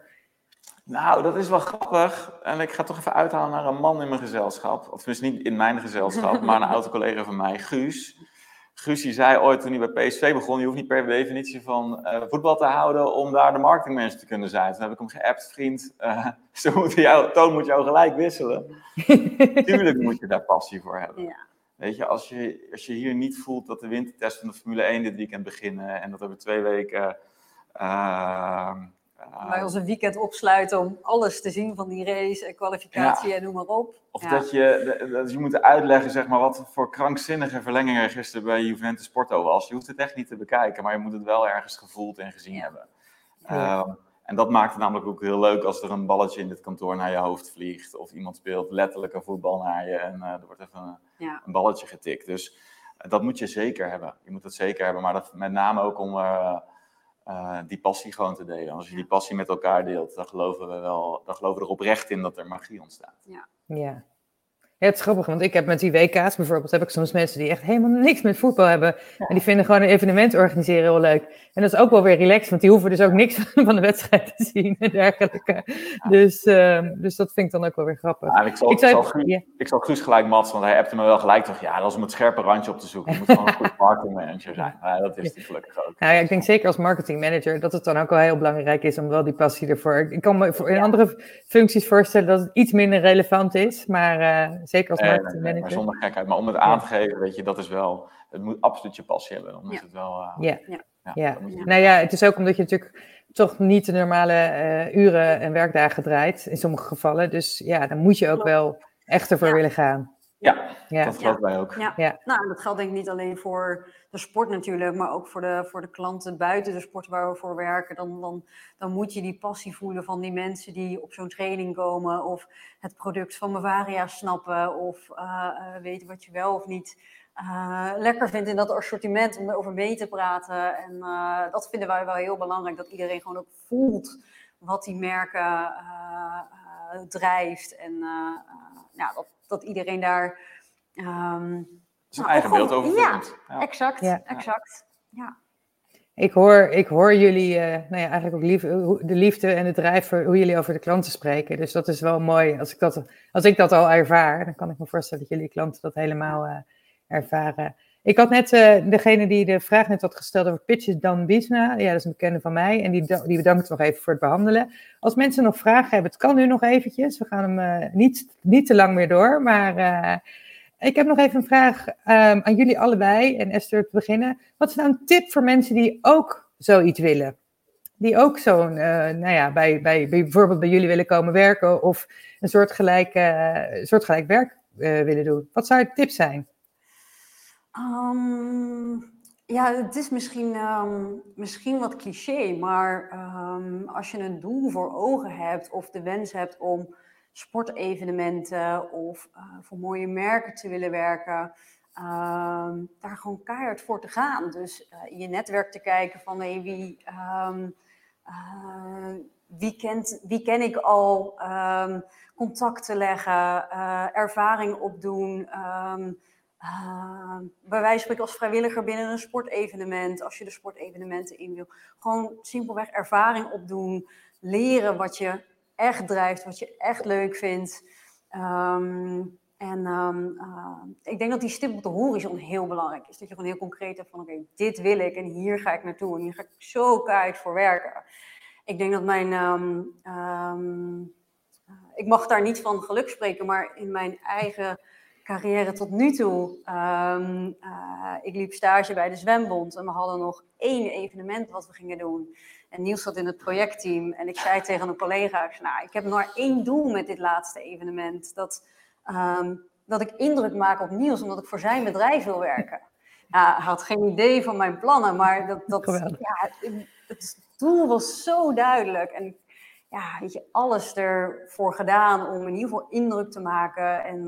Nou, dat is wel grappig. En ik ga toch even uithalen naar een man in mijn gezelschap. Of tenminste niet in mijn gezelschap, maar een oude collega van mij, Guus. Guus die zei ooit toen hij bij PSV begon, je hoeft niet per definitie van uh, voetbal te houden om daar de marketingmanager te kunnen zijn. Toen heb ik hem geappt, vriend, uh, zo moet jou, toon moet jou gelijk wisselen. Tuurlijk moet je daar passie voor hebben. Ja. Weet je als, je, als je hier niet voelt dat de wintertest van de Formule 1 dit weekend beginnen en dat we twee weken... Uh, ons een weekend opsluiten om alles te zien van die race en kwalificatie ja. en noem maar op. Of ja. dat, je, dat je moet uitleggen zeg maar, wat voor krankzinnige verlenging er gisteren bij Juventus Porto was. Je hoeft het echt niet te bekijken, maar je moet het wel ergens gevoeld en gezien hebben. Um, en dat maakt het namelijk ook heel leuk als er een balletje in dit kantoor naar je hoofd vliegt. Of iemand speelt letterlijk een voetbal naar je en uh, er wordt even een, een balletje getikt. Dus uh, dat moet je zeker hebben. Je moet het zeker hebben, maar dat met name ook om uh, die passie gewoon te delen. Als je die passie met elkaar deelt, dan geloven we wel, dan geloven we er oprecht in dat er magie ontstaat. Ja. ja. Ja, het is grappig, want ik heb met die WK's bijvoorbeeld, heb ik soms mensen die echt helemaal niks met voetbal hebben. Ja. En die vinden gewoon een evenement organiseren heel leuk. En dat is ook wel weer relaxed, want die hoeven dus ook niks van de wedstrijd te zien en dergelijke. Ja. Dus, uh, dus dat vind ik dan ook wel weer grappig. Ja, ik, zal, ik, zal, ik, zal Guus, yeah. ik zal Guus gelijk matsen, want hij appte me wel gelijk toch, ja, dat is om het scherpe randje op te zoeken. Je moet gewoon een goed marketingmanager zijn. Maar dat is hij gelukkig ook. Nou ja, ik denk zeker als marketingmanager dat het dan ook wel heel belangrijk is om wel die passie ervoor. Ik kan me in andere functies voorstellen dat het iets minder relevant is, maar uh, zeker als marketingmanager. Nee, zonder gekheid. Maar om het aan te geven, weet je, dat is wel, het moet absoluut je passie hebben. Dan is het wel... Uh, ja. ja. Ja. ja. Nou ja, het is ook omdat je natuurlijk toch niet de normale uh, uren en werkdagen draait in sommige gevallen. Dus ja, dan moet je ook wel echt ervoor willen gaan. Ja, ja. dat geldt wij ook. Ja. ja. Nou, dat geldt denk ik niet alleen voor de sport natuurlijk, maar ook voor de, voor de klanten buiten de sport waar we voor werken. Dan, dan, dan moet je die passie voelen van die mensen die op zo'n training komen of het product van Bavaria snappen of uh, weten wat je wel of niet uh, lekker vindt in dat assortiment om erover mee te praten. En dat vinden wij wel heel belangrijk, dat iedereen gewoon ook voelt wat die merken drijft en ja, dat, dat iedereen daar. Um, zijn eigen beeld over ja, ja, exact. Ja. exact. Ja. Ik hoor, ik hoor jullie, uh, nou ja, eigenlijk ook lief, de liefde en het drijf hoe jullie over de klanten spreken. Dus dat is wel mooi. Als ik dat, als ik dat al ervaar, dan kan ik me voorstellen dat jullie klanten dat helemaal uh, ervaren. Ik had net uh, degene die de vraag net had gesteld over pitches Dan Bisna. Ja, dat is een bekende van mij. En die, die bedankt nog even voor het behandelen. Als mensen nog vragen hebben, het kan nu nog eventjes. We gaan hem uh, niet, niet te lang meer door. Maar uh, ik heb nog even een vraag um, aan jullie allebei. En Esther te beginnen. Wat is nou een tip voor mensen die ook zoiets willen? Die ook zo'n, nou ja, bij, bij, bijvoorbeeld bij jullie willen komen werken. Of een soortgelijk, soortgelijk werk willen doen. Wat zou je tip zijn? Um, ja, het is misschien, um, misschien wat cliché, maar um, als je een doel voor ogen hebt of de wens hebt om sportevenementen of uh, voor mooie merken te willen werken, daar gewoon keihard voor te gaan. Dus uh, in je netwerk te kijken van hey, wie, uh, wie, kent, wie ken ik al, contacten leggen, ervaring opdoen. Uh, bij wijze van spreken als vrijwilliger binnen een sportevenement, als je de sportevenementen in wil. Gewoon simpelweg ervaring opdoen, leren wat je echt drijft, wat je echt leuk vindt. Um, en um, uh, ik denk dat die stip op de horizon heel belangrijk is. Dat je gewoon heel concreet hebt van oké, dit wil ik en hier ga ik naartoe. En hier ga ik zo keihard voor werken. Ik denk dat mijn... Um, ik mag daar niet van geluk spreken, maar in mijn eigen carrière tot nu toe. Um, uh, ik liep stage bij de Zwembond en we hadden nog één evenement wat we gingen doen. En Niels zat in het projectteam en ik zei tegen een collega, ik, nou, ik heb maar één doel met dit laatste evenement. Dat, um, dat ik indruk maak op Niels, omdat ik voor zijn bedrijf wil werken. Ja, hij had geen idee van mijn plannen, maar dat, dat, ja, het doel was zo duidelijk. En ja, weet je, alles ervoor gedaan om in ieder geval indruk te maken en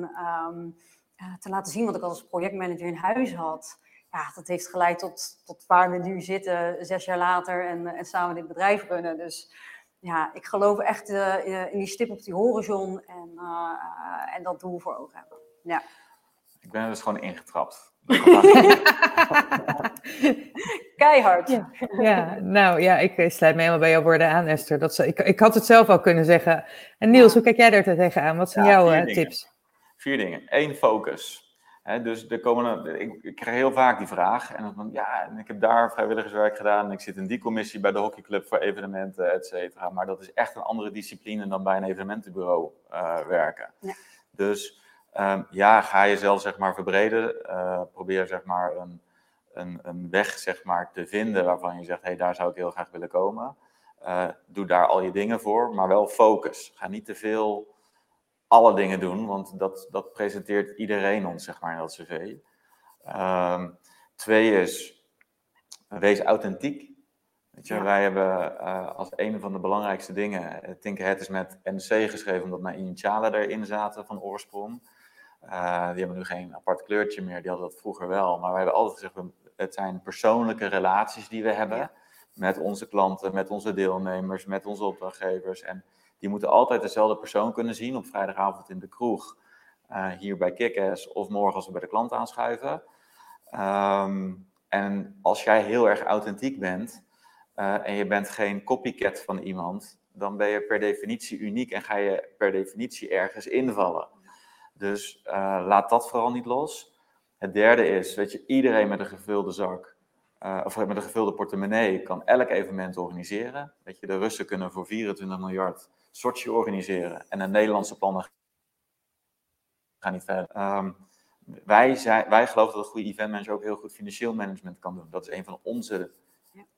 um, uh, te laten zien wat ik als projectmanager in huis had. Ja, dat heeft geleid tot, tot waar we nu zitten, zes jaar later, en, en samen dit bedrijf runnen. Dus ja, ik geloof echt uh, in die stip op die horizon en, en dat doel voor ogen hebben. Ja. Ik ben er dus gewoon ingetrapt. Keihard. Ja. ja. nou ja, ik eh, sluit me helemaal bij jouw woorden aan, Esther. Dat ze, ik, ik had het zelf al kunnen zeggen. En Niels, hoe kijk jij daar tegenaan? Wat zijn jouw uh, tips? Vier dingen. Eén, focus. dus de komende, ik, ik, krijg heel vaak die vraag. En dan ja, ik heb daar vrijwilligerswerk gedaan. En ik zit in die commissie bij de hockeyclub voor evenementen, et cetera. Maar dat is echt een andere discipline dan bij een evenementenbureau uh, werken. Ja. Dus Um, ja, ga jezelf zeg maar verbreden. Uh, probeer zeg maar een, een, een, weg zeg maar, te vinden waarvan je zegt, hé, hey, daar zou ik heel graag willen komen. Uh, doe daar al je dingen voor, maar wel focus. Ga niet te veel alle dingen doen, want dat, dat presenteert iedereen ons zeg maar in dat cv. Um, twee is, wees authentiek. Weet je, Wij hebben uh, als een van de belangrijkste dingen, Think Ahead is met NC geschreven, omdat mijn initialen erin zaten van oorsprong. Uh, die hebben nu geen apart kleurtje meer, die hadden dat vroeger wel. Maar we hebben altijd gezegd, het zijn persoonlijke relaties die we hebben met onze klanten, met onze deelnemers, met onze opdrachtgevers. En die moeten altijd dezelfde persoon kunnen zien op vrijdagavond in de kroeg, uh, hier bij Kickass of morgen als we bij de klant aanschuiven. Um, en als jij heel erg authentiek bent uh, en je bent geen copycat van iemand, dan ben je per definitie uniek en ga je per definitie ergens invallen. Dus uh, laat dat vooral niet los. Het derde is, weet je, iedereen met een gevulde zak, uh, of met een gevulde portemonnee, kan elk evenement organiseren. Weet je, de Russen kunnen voor 24 miljard Sochi organiseren. En de Nederlandse plannen gaan niet verder. Um, wij, zijn, wij geloven dat een goede eventmanager ook heel goed financieel management kan doen. Dat is een van onze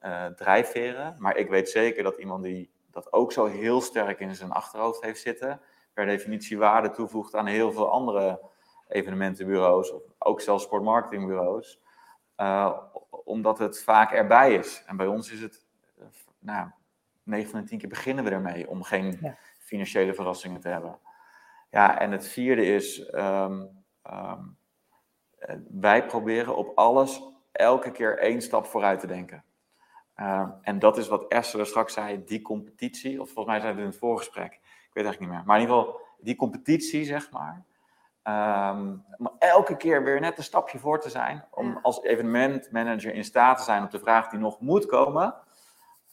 uh, drijfveren. Maar ik weet zeker dat iemand die dat ook zo heel sterk in zijn achterhoofd heeft zitten, per definitie waarde toevoegt aan heel veel andere evenementenbureaus of ook zelfs sportmarketingbureaus. Uh, omdat het vaak erbij is. En bij ons is het, uh, nou, 9 van de 10 keer beginnen we ermee om geen financiële verrassingen te hebben. Ja, en het vierde is, um, um, wij proberen op alles elke keer één stap vooruit te denken. Uh, en dat is wat Esther straks zei, die competitie, of volgens mij zei het in het voorgesprek, weet eigenlijk niet meer. Maar in ieder geval, die competitie, zeg maar. Um, om elke keer weer net een stapje voor te zijn. Om ja. als evenementmanager in staat te zijn op de vraag die nog moet komen.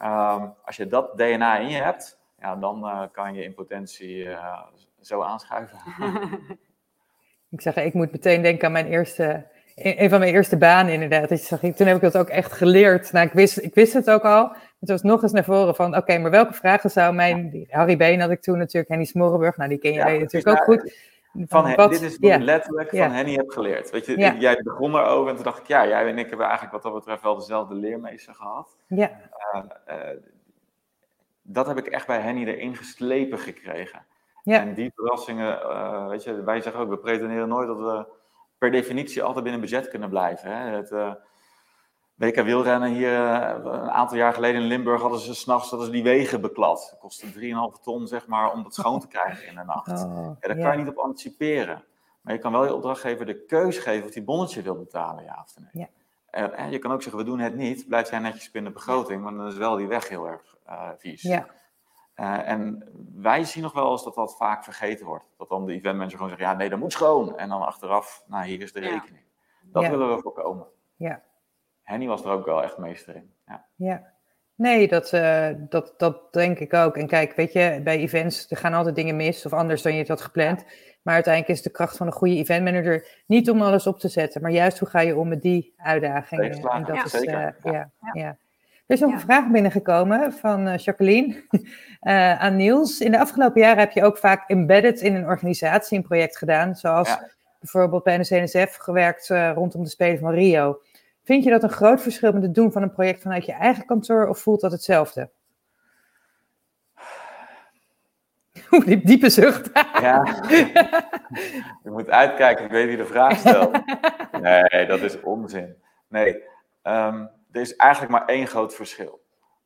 Um, als je dat DNA in je hebt, ja, dan uh, kan je in potentie uh, zo aanschuiven. ik zeg, ik moet meteen denken aan mijn eerste, een van mijn eerste banen inderdaad. Dus toen heb ik dat ook echt geleerd. Nou, ik wist, ik wist het ook al. Het was nog eens naar voren van, oké, okay, maar welke vragen zou mijn... Harry Been had ik toen natuurlijk, Henny Smorrenburg, nou die ken je ja, natuurlijk ook goed. Van, van dit is wat ik letterlijk van Henny heb geleerd. Weet je, jij begon erover en toen dacht ik, ja, jij en ik hebben eigenlijk wat dat betreft wel dezelfde leermeester gehad. Ja. Uh, uh, dat heb ik echt bij Henny erin geslepen gekregen. Ja. En die verrassingen, uh, weet je, wij zeggen ook, we pretenderen nooit dat we per definitie altijd binnen budget kunnen blijven. Hè? Het, WK wielrennen hier een aantal jaar geleden in Limburg hadden ze s'nachts die wegen beklad. Het kostte 3,5 ton zeg maar om dat schoon te krijgen in de nacht. Oh, ja, daar kan je niet op anticiperen. Maar je kan wel je opdrachtgever de keus geven of die bonnetje wil betalen, ja of nee. Ja. En je kan ook zeggen, we doen het niet. Blijft jij netjes binnen de begroting, maar dan is wel die weg heel erg uh, vies. Ja. Uh, en wij zien nog wel eens dat dat vaak vergeten wordt. Dat dan de eventmanager gewoon zegt, ja nee, dat moet schoon. En dan achteraf, nou hier is de rekening. Dat willen we voorkomen. Ja. Henny was er ook wel echt meester in. Ja. ja. Nee, dat, uh, dat, dat denk ik ook. En kijk, weet je, bij events er gaan altijd dingen mis of anders dan je het had gepland. Maar uiteindelijk is de kracht van een goede eventmanager niet om alles op te zetten, maar juist hoe ga je om met die uitdagingen. En dat ja, is, zeker. Uh, ja, ja. Er is nog een vraag binnengekomen van uh, Jacqueline uh, aan Niels. In de afgelopen jaren heb je ook vaak embedded in een organisatie een project gedaan, zoals bijvoorbeeld bij de CNSF gewerkt rondom de Spelen van Rio. Vind je dat een groot verschil met het doen van een project vanuit je eigen kantoor of voelt dat hetzelfde? Oeh, die diepe zucht. ja. Je moet uitkijken, ik weet wie de vraag stelt. Nee, dat is onzin. Nee, um, er is eigenlijk maar één groot verschil.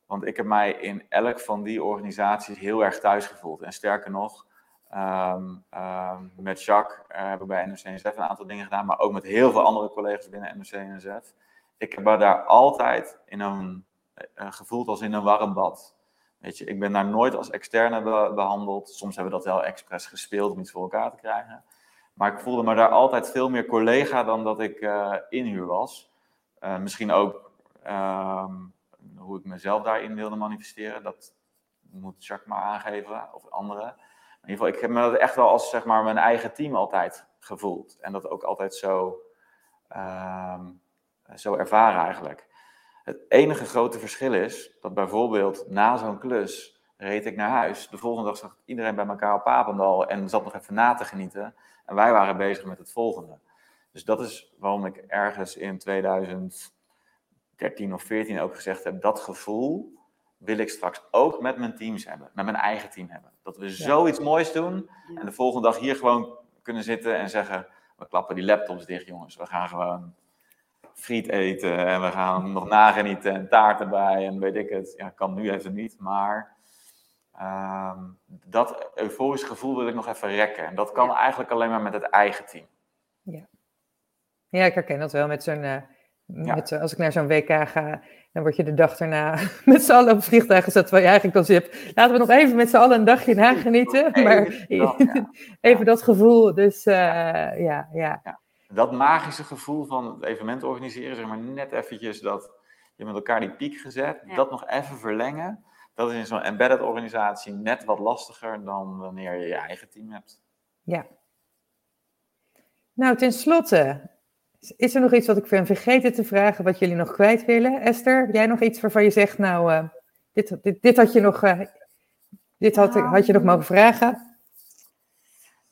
Want ik heb mij in elk van die organisaties heel erg thuis gevoeld. En sterker nog, um, um, met Jacques uh, hebben we bij NOC-NSF een aantal dingen gedaan, maar ook met heel veel andere collega's binnen NOC-NSF ik heb me daar altijd in een, uh, gevoeld als in een warm bad. Weet je, ik ben daar nooit als externe be behandeld. Soms hebben we dat wel expres gespeeld om iets voor elkaar te krijgen. Maar ik voelde me daar altijd veel meer collega dan dat ik uh, inhuur was. Misschien ook ehm, hoe ik mezelf daarin wilde manifesteren. Dat moet Jacques maar aangeven, of anderen. In ieder geval, ik heb me dat echt wel als zeg maar, mijn eigen team altijd gevoeld. En dat ook altijd zo ehm, zo ervaren eigenlijk. Het enige grote verschil is dat bijvoorbeeld na zo'n klus reed ik naar huis. De volgende dag zag iedereen bij elkaar op Papendal en zat nog even na te genieten. En wij waren bezig met het volgende. Dus dat is waarom ik ergens in 2013 of 14 ook gezegd heb, dat gevoel wil ik straks ook met mijn teams hebben, met mijn eigen team hebben. Dat we zoiets moois doen en de volgende dag hier gewoon kunnen zitten en zeggen, we klappen die laptops dicht jongens, we gaan gewoon friet eten en we gaan nog nagenieten en taart erbij en weet ik het. Ja, kan nu even niet, maar um, dat euforisch gevoel wil ik nog even rekken. En dat kan ja. eigenlijk alleen maar met het eigen team. Ja, ja ik herken dat wel met zo'n... Uh, met, ja. Als ik naar zo'n WK ga, dan word je de dag erna met z'n allen op het vliegtuig gezet. Terwijl je eigenlijk dan zit, laten we nog even met z'n allen een dagje nagenieten. Maar even dat gevoel, dus uh, ja, ja. ja dat magische gevoel van het evenement organiseren, zeg maar net eventjes dat je met elkaar die piek gezet, ja. dat nog even verlengen, dat is in zo'n embedded organisatie net wat lastiger dan wanneer je je eigen team hebt. Ja. Nou, tenslotte, is er nog iets wat ik ben vergeten te vragen, wat jullie nog kwijt willen? Esther, heb jij nog iets waarvan je zegt, nou, uh, dit, dit, dit, had je nog, uh, dit had, had je nog mogen vragen?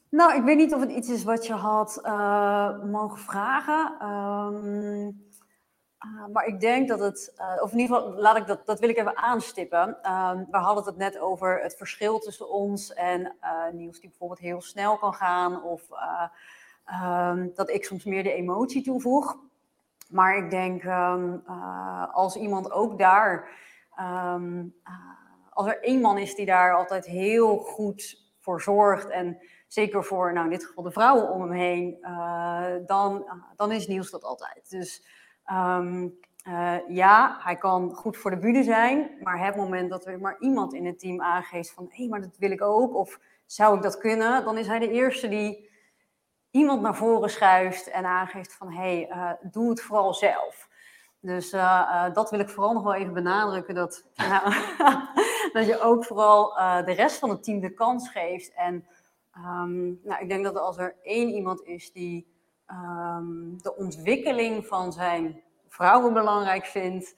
Nou, ik weet niet of het iets is wat je had uh, mogen vragen. Um, uh, maar ik denk dat het, of in ieder geval, laat ik dat, dat wil ik even aanstippen. Um, we hadden het net over het verschil tussen ons en nieuws die bijvoorbeeld heel snel kan gaan. Of ehm, dat ik soms meer de emotie toevoeg. Maar ik denk, ehm, eh, als iemand ook daar, eh, als er één man is die daar altijd heel goed voor zorgt en zeker voor, nou in dit geval de vrouwen om hem heen, uh, dan, dan is Niels dat altijd. Dus ja, hij kan goed voor de bühne zijn, maar het moment dat er maar iemand in het team aangeeft van, hé, hey, maar dat wil ik ook, of zou ik dat kunnen, dan is hij de eerste die iemand naar voren schuift en aangeeft van hé, hey, uh, doe het vooral zelf. Dus uh, uh, dat wil ik vooral nog wel even benadrukken, dat, nou, dat je ook vooral de rest van het team de kans geeft. En um, nou, ik denk dat als er één iemand is die um, de ontwikkeling van zijn vrouwen belangrijk vindt,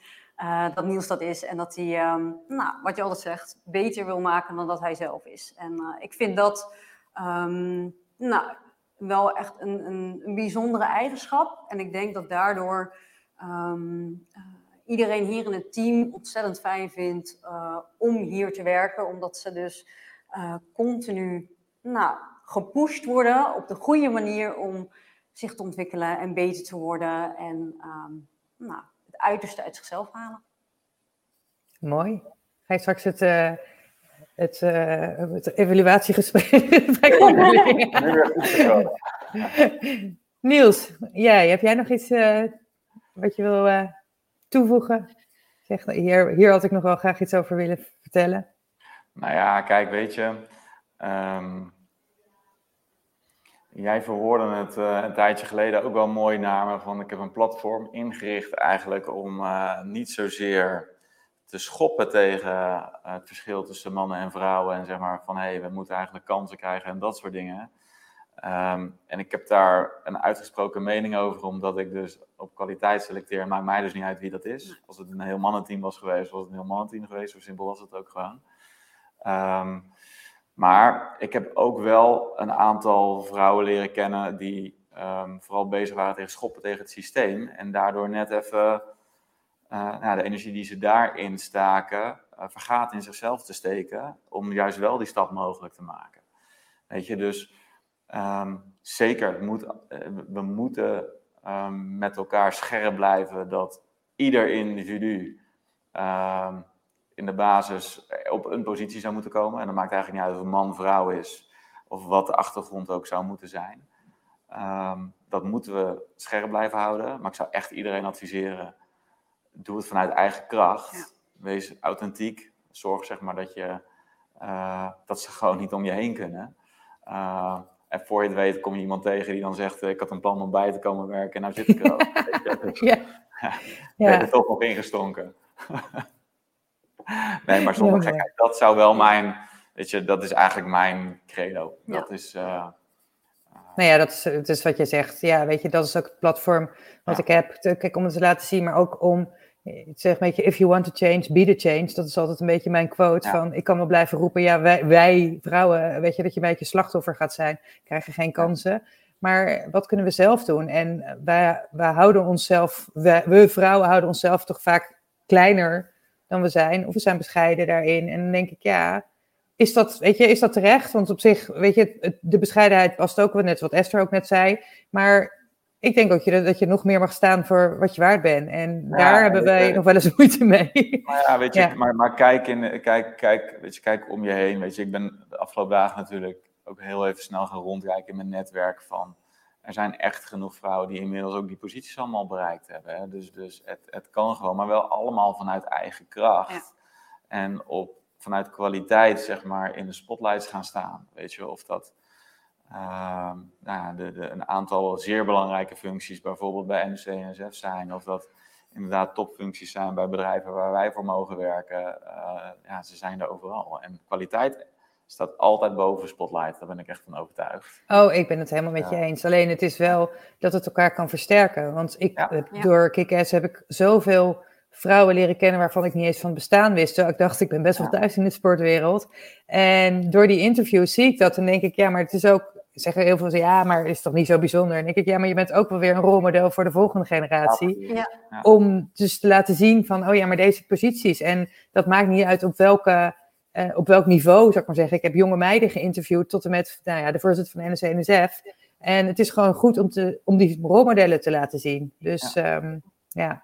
dat Niels dat is. En dat hij, um, nou, wat je altijd zegt, beter wil maken dan dat hij zelf is. En ik vind dat, nou, wel echt een, een, bijzondere eigenschap. En ik denk dat daardoor um, uh, iedereen hier in het team ontzettend fijn vindt uh, om hier te werken. Omdat ze dus uh, continu nou, gepusht worden op de goede manier om zich te ontwikkelen en beter te worden. En um, nou, het uiterste uit zichzelf halen. Mooi. Ga je straks het het, uh, het evaluatiegesprek Niels, jij, heb jij nog iets uh, wat je wil uh, toevoegen? Zeg, hier, hier had ik nog wel graag iets over willen vertellen. Nou ja, kijk, weet je, um, jij verhoorde het een tijdje geleden ook wel mooi naar me, van ik heb een platform ingericht eigenlijk om niet zozeer te schoppen tegen eh, het verschil tussen mannen en vrouwen. En zeg maar van hey, we moeten eigenlijk kansen krijgen en dat soort dingen. Ehm, en ik heb daar een uitgesproken mening over, omdat ik dus op kwaliteit selecteer. Maakt mij dus niet uit wie dat is. Als het een heel mannenteam was geweest, was het een heel mannenteam geweest. Zo simpel was het ook gewoon. Um, maar ik heb ook wel een aantal vrouwen leren kennen die um, vooral bezig waren tegen schoppen tegen het systeem. En daardoor net even uh, nou, de energie die ze daarin staken, uh, vergaat in zichzelf te steken, om juist wel die stap mogelijk te maken. Weet je, dus um, zeker, moet, uh, we moeten um, met elkaar scherp blijven dat ieder individu um, in de basis op een positie zou moeten komen. En dat maakt eigenlijk niet uit of een man, vrouw is, of wat de achtergrond ook zou moeten zijn. dat moeten we scherp blijven houden, maar ik zou echt iedereen adviseren doe het vanuit eigen kracht. Wees authentiek. Zorg zeg maar dat, je, uh, dat ze gewoon niet om je heen kunnen. Uh, en voor je het weet kom je iemand tegen die dan zegt... ik had een plan om bij te komen werken en nou zit ik er al. ja. ja. Ben er toch nog ingestonken. nee, maar zonder gekheid, dat zou wel mijn... Weet je, dat is eigenlijk mijn credo. Dat is... Uh, nou ja, dat is, dat is wat je zegt. Ja, weet je, dat is ook het platform wat ik heb. Kijk, om het te laten zien, maar ook om ik zeg een beetje, if you want to change, be the change. Dat is altijd een beetje mijn quote van, ik kan wel blijven roepen, ja, wij, wij vrouwen, weet je, dat je een beetje slachtoffer gaat zijn, krijgen geen kansen. Maar wat kunnen we zelf doen? En wij, wij houden onszelf, wij, we vrouwen houden onszelf toch vaak kleiner dan we zijn. Of we zijn bescheiden daarin. En dan denk ik, ja, is dat, weet je, is dat terecht? Want op zich, weet je, de bescheidenheid past ook wel net wat Esther ook net zei. Maar ik denk ook je, dat je nog meer mag staan voor wat je waard bent. En daar hebben wij nog wel eens moeite mee. Maar ja, weet je, Maar, maar kijk, in, kijk, kijk, weet je, kijk om je heen. Weet je, ik ben de afgelopen dagen natuurlijk ook heel even snel gaan rondkijken in mijn netwerk van... Er zijn echt genoeg vrouwen die inmiddels ook die posities allemaal bereikt hebben. Hè? Dus, dus het, het kan gewoon, maar wel allemaal vanuit eigen kracht. En op, vanuit kwaliteit, zeg maar, in de spotlights gaan staan. Weet je, of dat uh, nou, de, de, een aantal zeer belangrijke functies, bijvoorbeeld bij NEC en NSF zijn, of dat inderdaad topfuncties zijn bij bedrijven waar wij voor mogen werken. Uh, ja, ze zijn er overal. En kwaliteit staat altijd boven spotlight. Daar ben ik echt van overtuigd. Oh, ik ben het helemaal met je eens. Alleen het is wel dat het elkaar kan versterken. Want ik, ja. door Kick-Ass heb ik zoveel vrouwen leren kennen waarvan ik niet eens van het bestaan wist. ik dacht, ik ben best wel thuis in de sportwereld. En door die interviews zie ik dat en denk ik, ja, maar het is ook zeggen heel veel, ja, maar is toch niet zo bijzonder? En ik denk, ja, maar je bent ook wel weer een rolmodel voor de volgende generatie. Ja. Om dus te laten zien van, oh ja, maar deze posities. En dat maakt niet uit op welke... Uh, op welk niveau, zou ik maar zeggen. Ik heb jonge meiden geïnterviewd tot en met nou ja, de voorzitter van de NSC-NSF. En het is gewoon goed om, te, om die rolmodellen te laten zien. Dus ja. ja.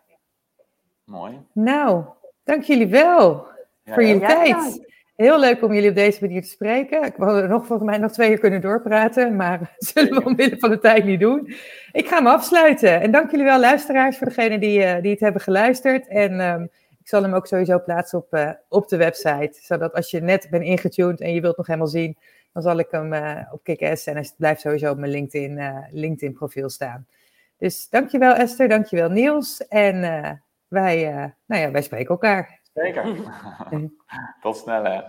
Mooi. Nou, dank jullie wel voor jullie tijd. Heel leuk om jullie op deze manier te spreken. Ik wou nog volgens mij nog twee uur kunnen doorpraten, maar zullen we omwille van de tijd niet doen. Ik ga me afsluiten. En dank jullie wel, luisteraars, voor degenen die, uh, die het hebben geluisterd. En um, ik zal hem ook sowieso plaatsen op, uh, op de website, zodat als je net bent ingetuned en je wilt nog helemaal zien, dan zal ik hem uh, op KKS en het blijft sowieso op mijn LinkedIn, LinkedIn profiel staan. Dus dankjewel Esther, dankjewel Niels. En wij, nou ja, wij spreken elkaar. Zeker. Tot snel hè.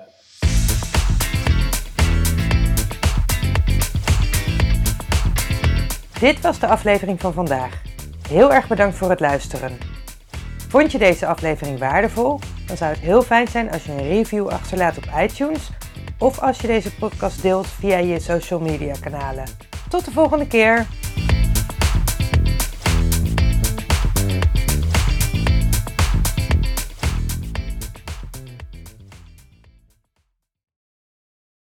Dit was de aflevering van vandaag. Heel erg bedankt voor het luisteren. Vond je deze aflevering waardevol? Dan zou het heel fijn zijn als je een review achterlaat op iTunes of als je deze podcast deelt via je social media kanalen. Tot de volgende keer!